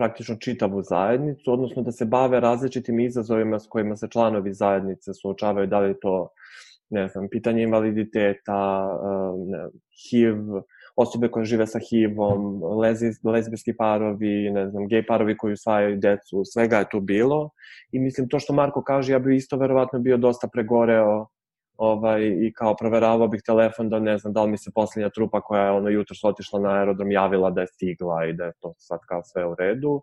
praktično čitavu zajednicu, odnosno da se bave različitim izazovima s kojima se članovi zajednice suočavaju, da li to, ne znam, pitanje invaliditeta, uh, ne, HIV, osobe koje žive sa HIV-om, lezbijski parovi, ne znam, gej parovi koji usvajaju decu, svega je tu bilo. I mislim, to što Marko kaže, ja bi isto verovatno bio dosta pregoreo ovaj, i kao proveravao bih telefon da ne znam da li mi se poslednja trupa koja je ono jutro otišla na aerodrom javila da je stigla i da je to sad kao sve u redu.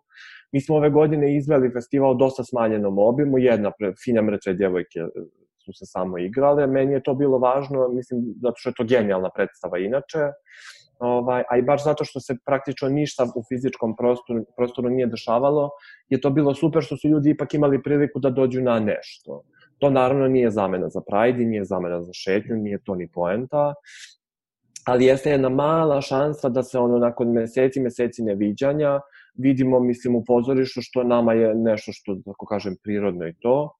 Mi smo ove godine izveli festival dosta smanjenom obimu, jedna pre, fina mrtve djevojke su se samo igrale. Meni je to bilo važno, mislim, zato što je to genijalna predstava inače. Ovaj, a i baš zato što se praktično ništa u fizičkom prostoru, prostoru nije dešavalo, je to bilo super što su ljudi ipak imali priliku da dođu na nešto. To naravno nije zamena za Pride, nije zamena za šetnju, nije to ni poenta, ali jeste jedna mala šansa da se ono nakon meseci, meseci neviđanja vidimo, mislim, u pozorištu što nama je nešto što, tako kažem, prirodno i to,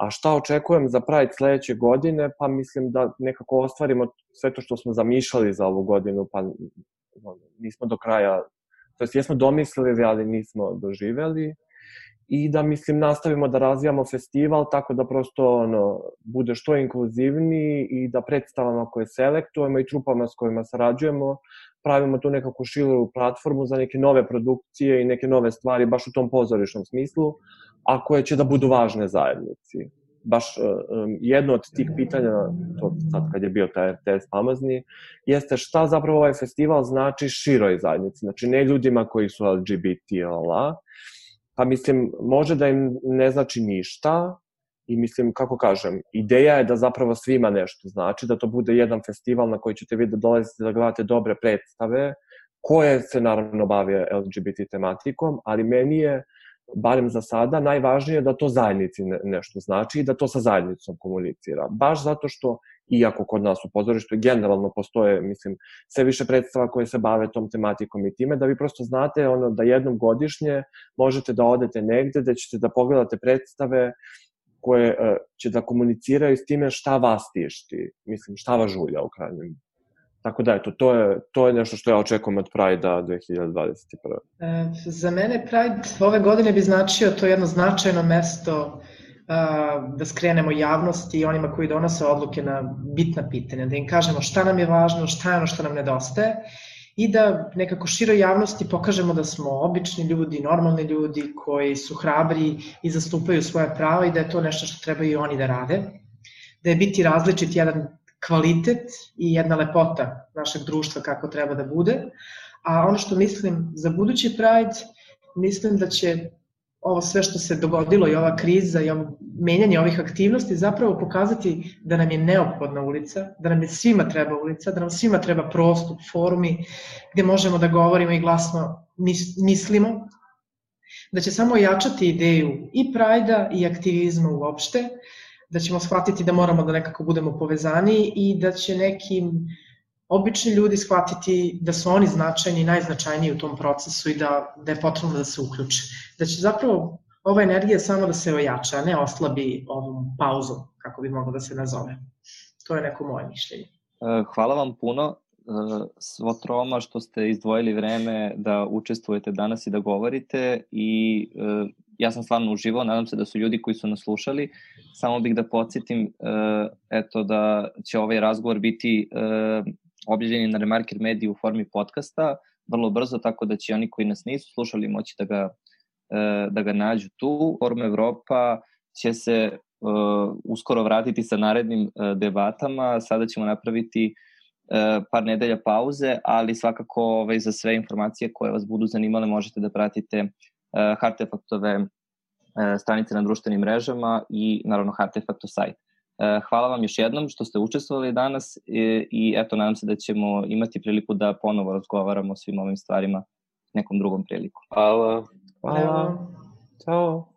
A šta očekujem za Pride sledeće godine? Pa mislim da nekako ostvarimo sve to što smo zamišljali za ovu godinu, pa nismo do kraja, to jest jesmo domislili, ali nismo doživeli i da mislim nastavimo da razvijamo festival tako da prosto ono bude što inkluzivniji i da predstavama koje selektujemo i trupama s kojima sarađujemo pravimo tu nekakvu širu platformu za neke nove produkcije i neke nove stvari baš u tom pozorišnom smislu a koje će da budu važne zajednici. Baš um, jedno od tih pitanja, to sad kad je bio taj RTS famozni, jeste šta zapravo ovaj festival znači široj zajednici. Znači ne ljudima koji su LGBT, la, pa mislim, može da im ne znači ništa, i mislim, kako kažem, ideja je da zapravo svima nešto znači, da to bude jedan festival na koji ćete vi da dolazite da gledate dobre predstave, koje se naravno bave LGBT tematikom, ali meni je barem za sada, najvažnije je da to zajednici ne, nešto znači i da to sa zajednicom komunicira. Baš zato što, iako kod nas u pozorištu generalno postoje, mislim, sve više predstava koje se bave tom tematikom i time, da vi prosto znate ono, da jednom godišnje možete da odete negde, da ćete da pogledate predstave koje uh, će da komuniciraju s time šta vas tišti, mislim, šta vas žulja u krajnjem Tako da, eto, to je, to je nešto što ja očekujem od Pride-a 2021. E, za mene Pride ove godine bi značio to jedno značajno mesto a, da skrenemo javnosti i onima koji donose odluke na bitna pitanja, da im kažemo šta nam je važno, šta je ono što nam nedostaje i da nekako široj javnosti pokažemo da smo obični ljudi, normalni ljudi koji su hrabri i zastupaju svoje prava i da je to nešto što trebaju i oni da rade. Da je biti različit jedan kvalitet i jedna lepota našeg društva kako treba da bude. A ono što mislim za budući Pride, mislim da će ovo sve što se dogodilo i ova kriza i ovo menjanje ovih aktivnosti zapravo pokazati da nam je neophodna ulica, da nam je svima treba ulica, da nam svima treba prostor, forumi gde možemo da govorimo i glasno mislimo, da će samo jačati ideju i prajda i aktivizma uopšte, da ćemo shvatiti da moramo da nekako budemo povezani i da će nekim obični ljudi shvatiti da su oni značajni i najznačajniji u tom procesu i da, da je potrebno da se uključe. Da će zapravo ova energija samo da se ojača, a ne oslabi ovom pauzom, kako bi moglo da se nazove. To je neko moje mišljenje. E, hvala vam puno e, svo troma što ste izdvojili vreme da učestvujete danas i da govorite i e, ja sam stvarno uživao, nadam se da su ljudi koji su nas slušali. Samo bih da podsjetim eto da će ovaj razgovor biti objavljeni na Remarker Media u formi podcasta vrlo brzo, tako da će oni koji nas nisu slušali moći da ga, e, da ga nađu tu. Forum Evropa će se e, uskoro vratiti sa narednim e, debatama. Sada ćemo napraviti par nedelja pauze, ali svakako ovaj, za sve informacije koje vas budu zanimale možete da pratite Hartefaktove stranice na društvenim mrežama i naravno Hartefakto sajt. E, hvala vam još jednom što ste učestvovali danas i, i eto, nadam se da ćemo imati priliku da ponovo razgovaramo o svim ovim stvarima nekom drugom priliku. Hvala. Hvala. Ćao.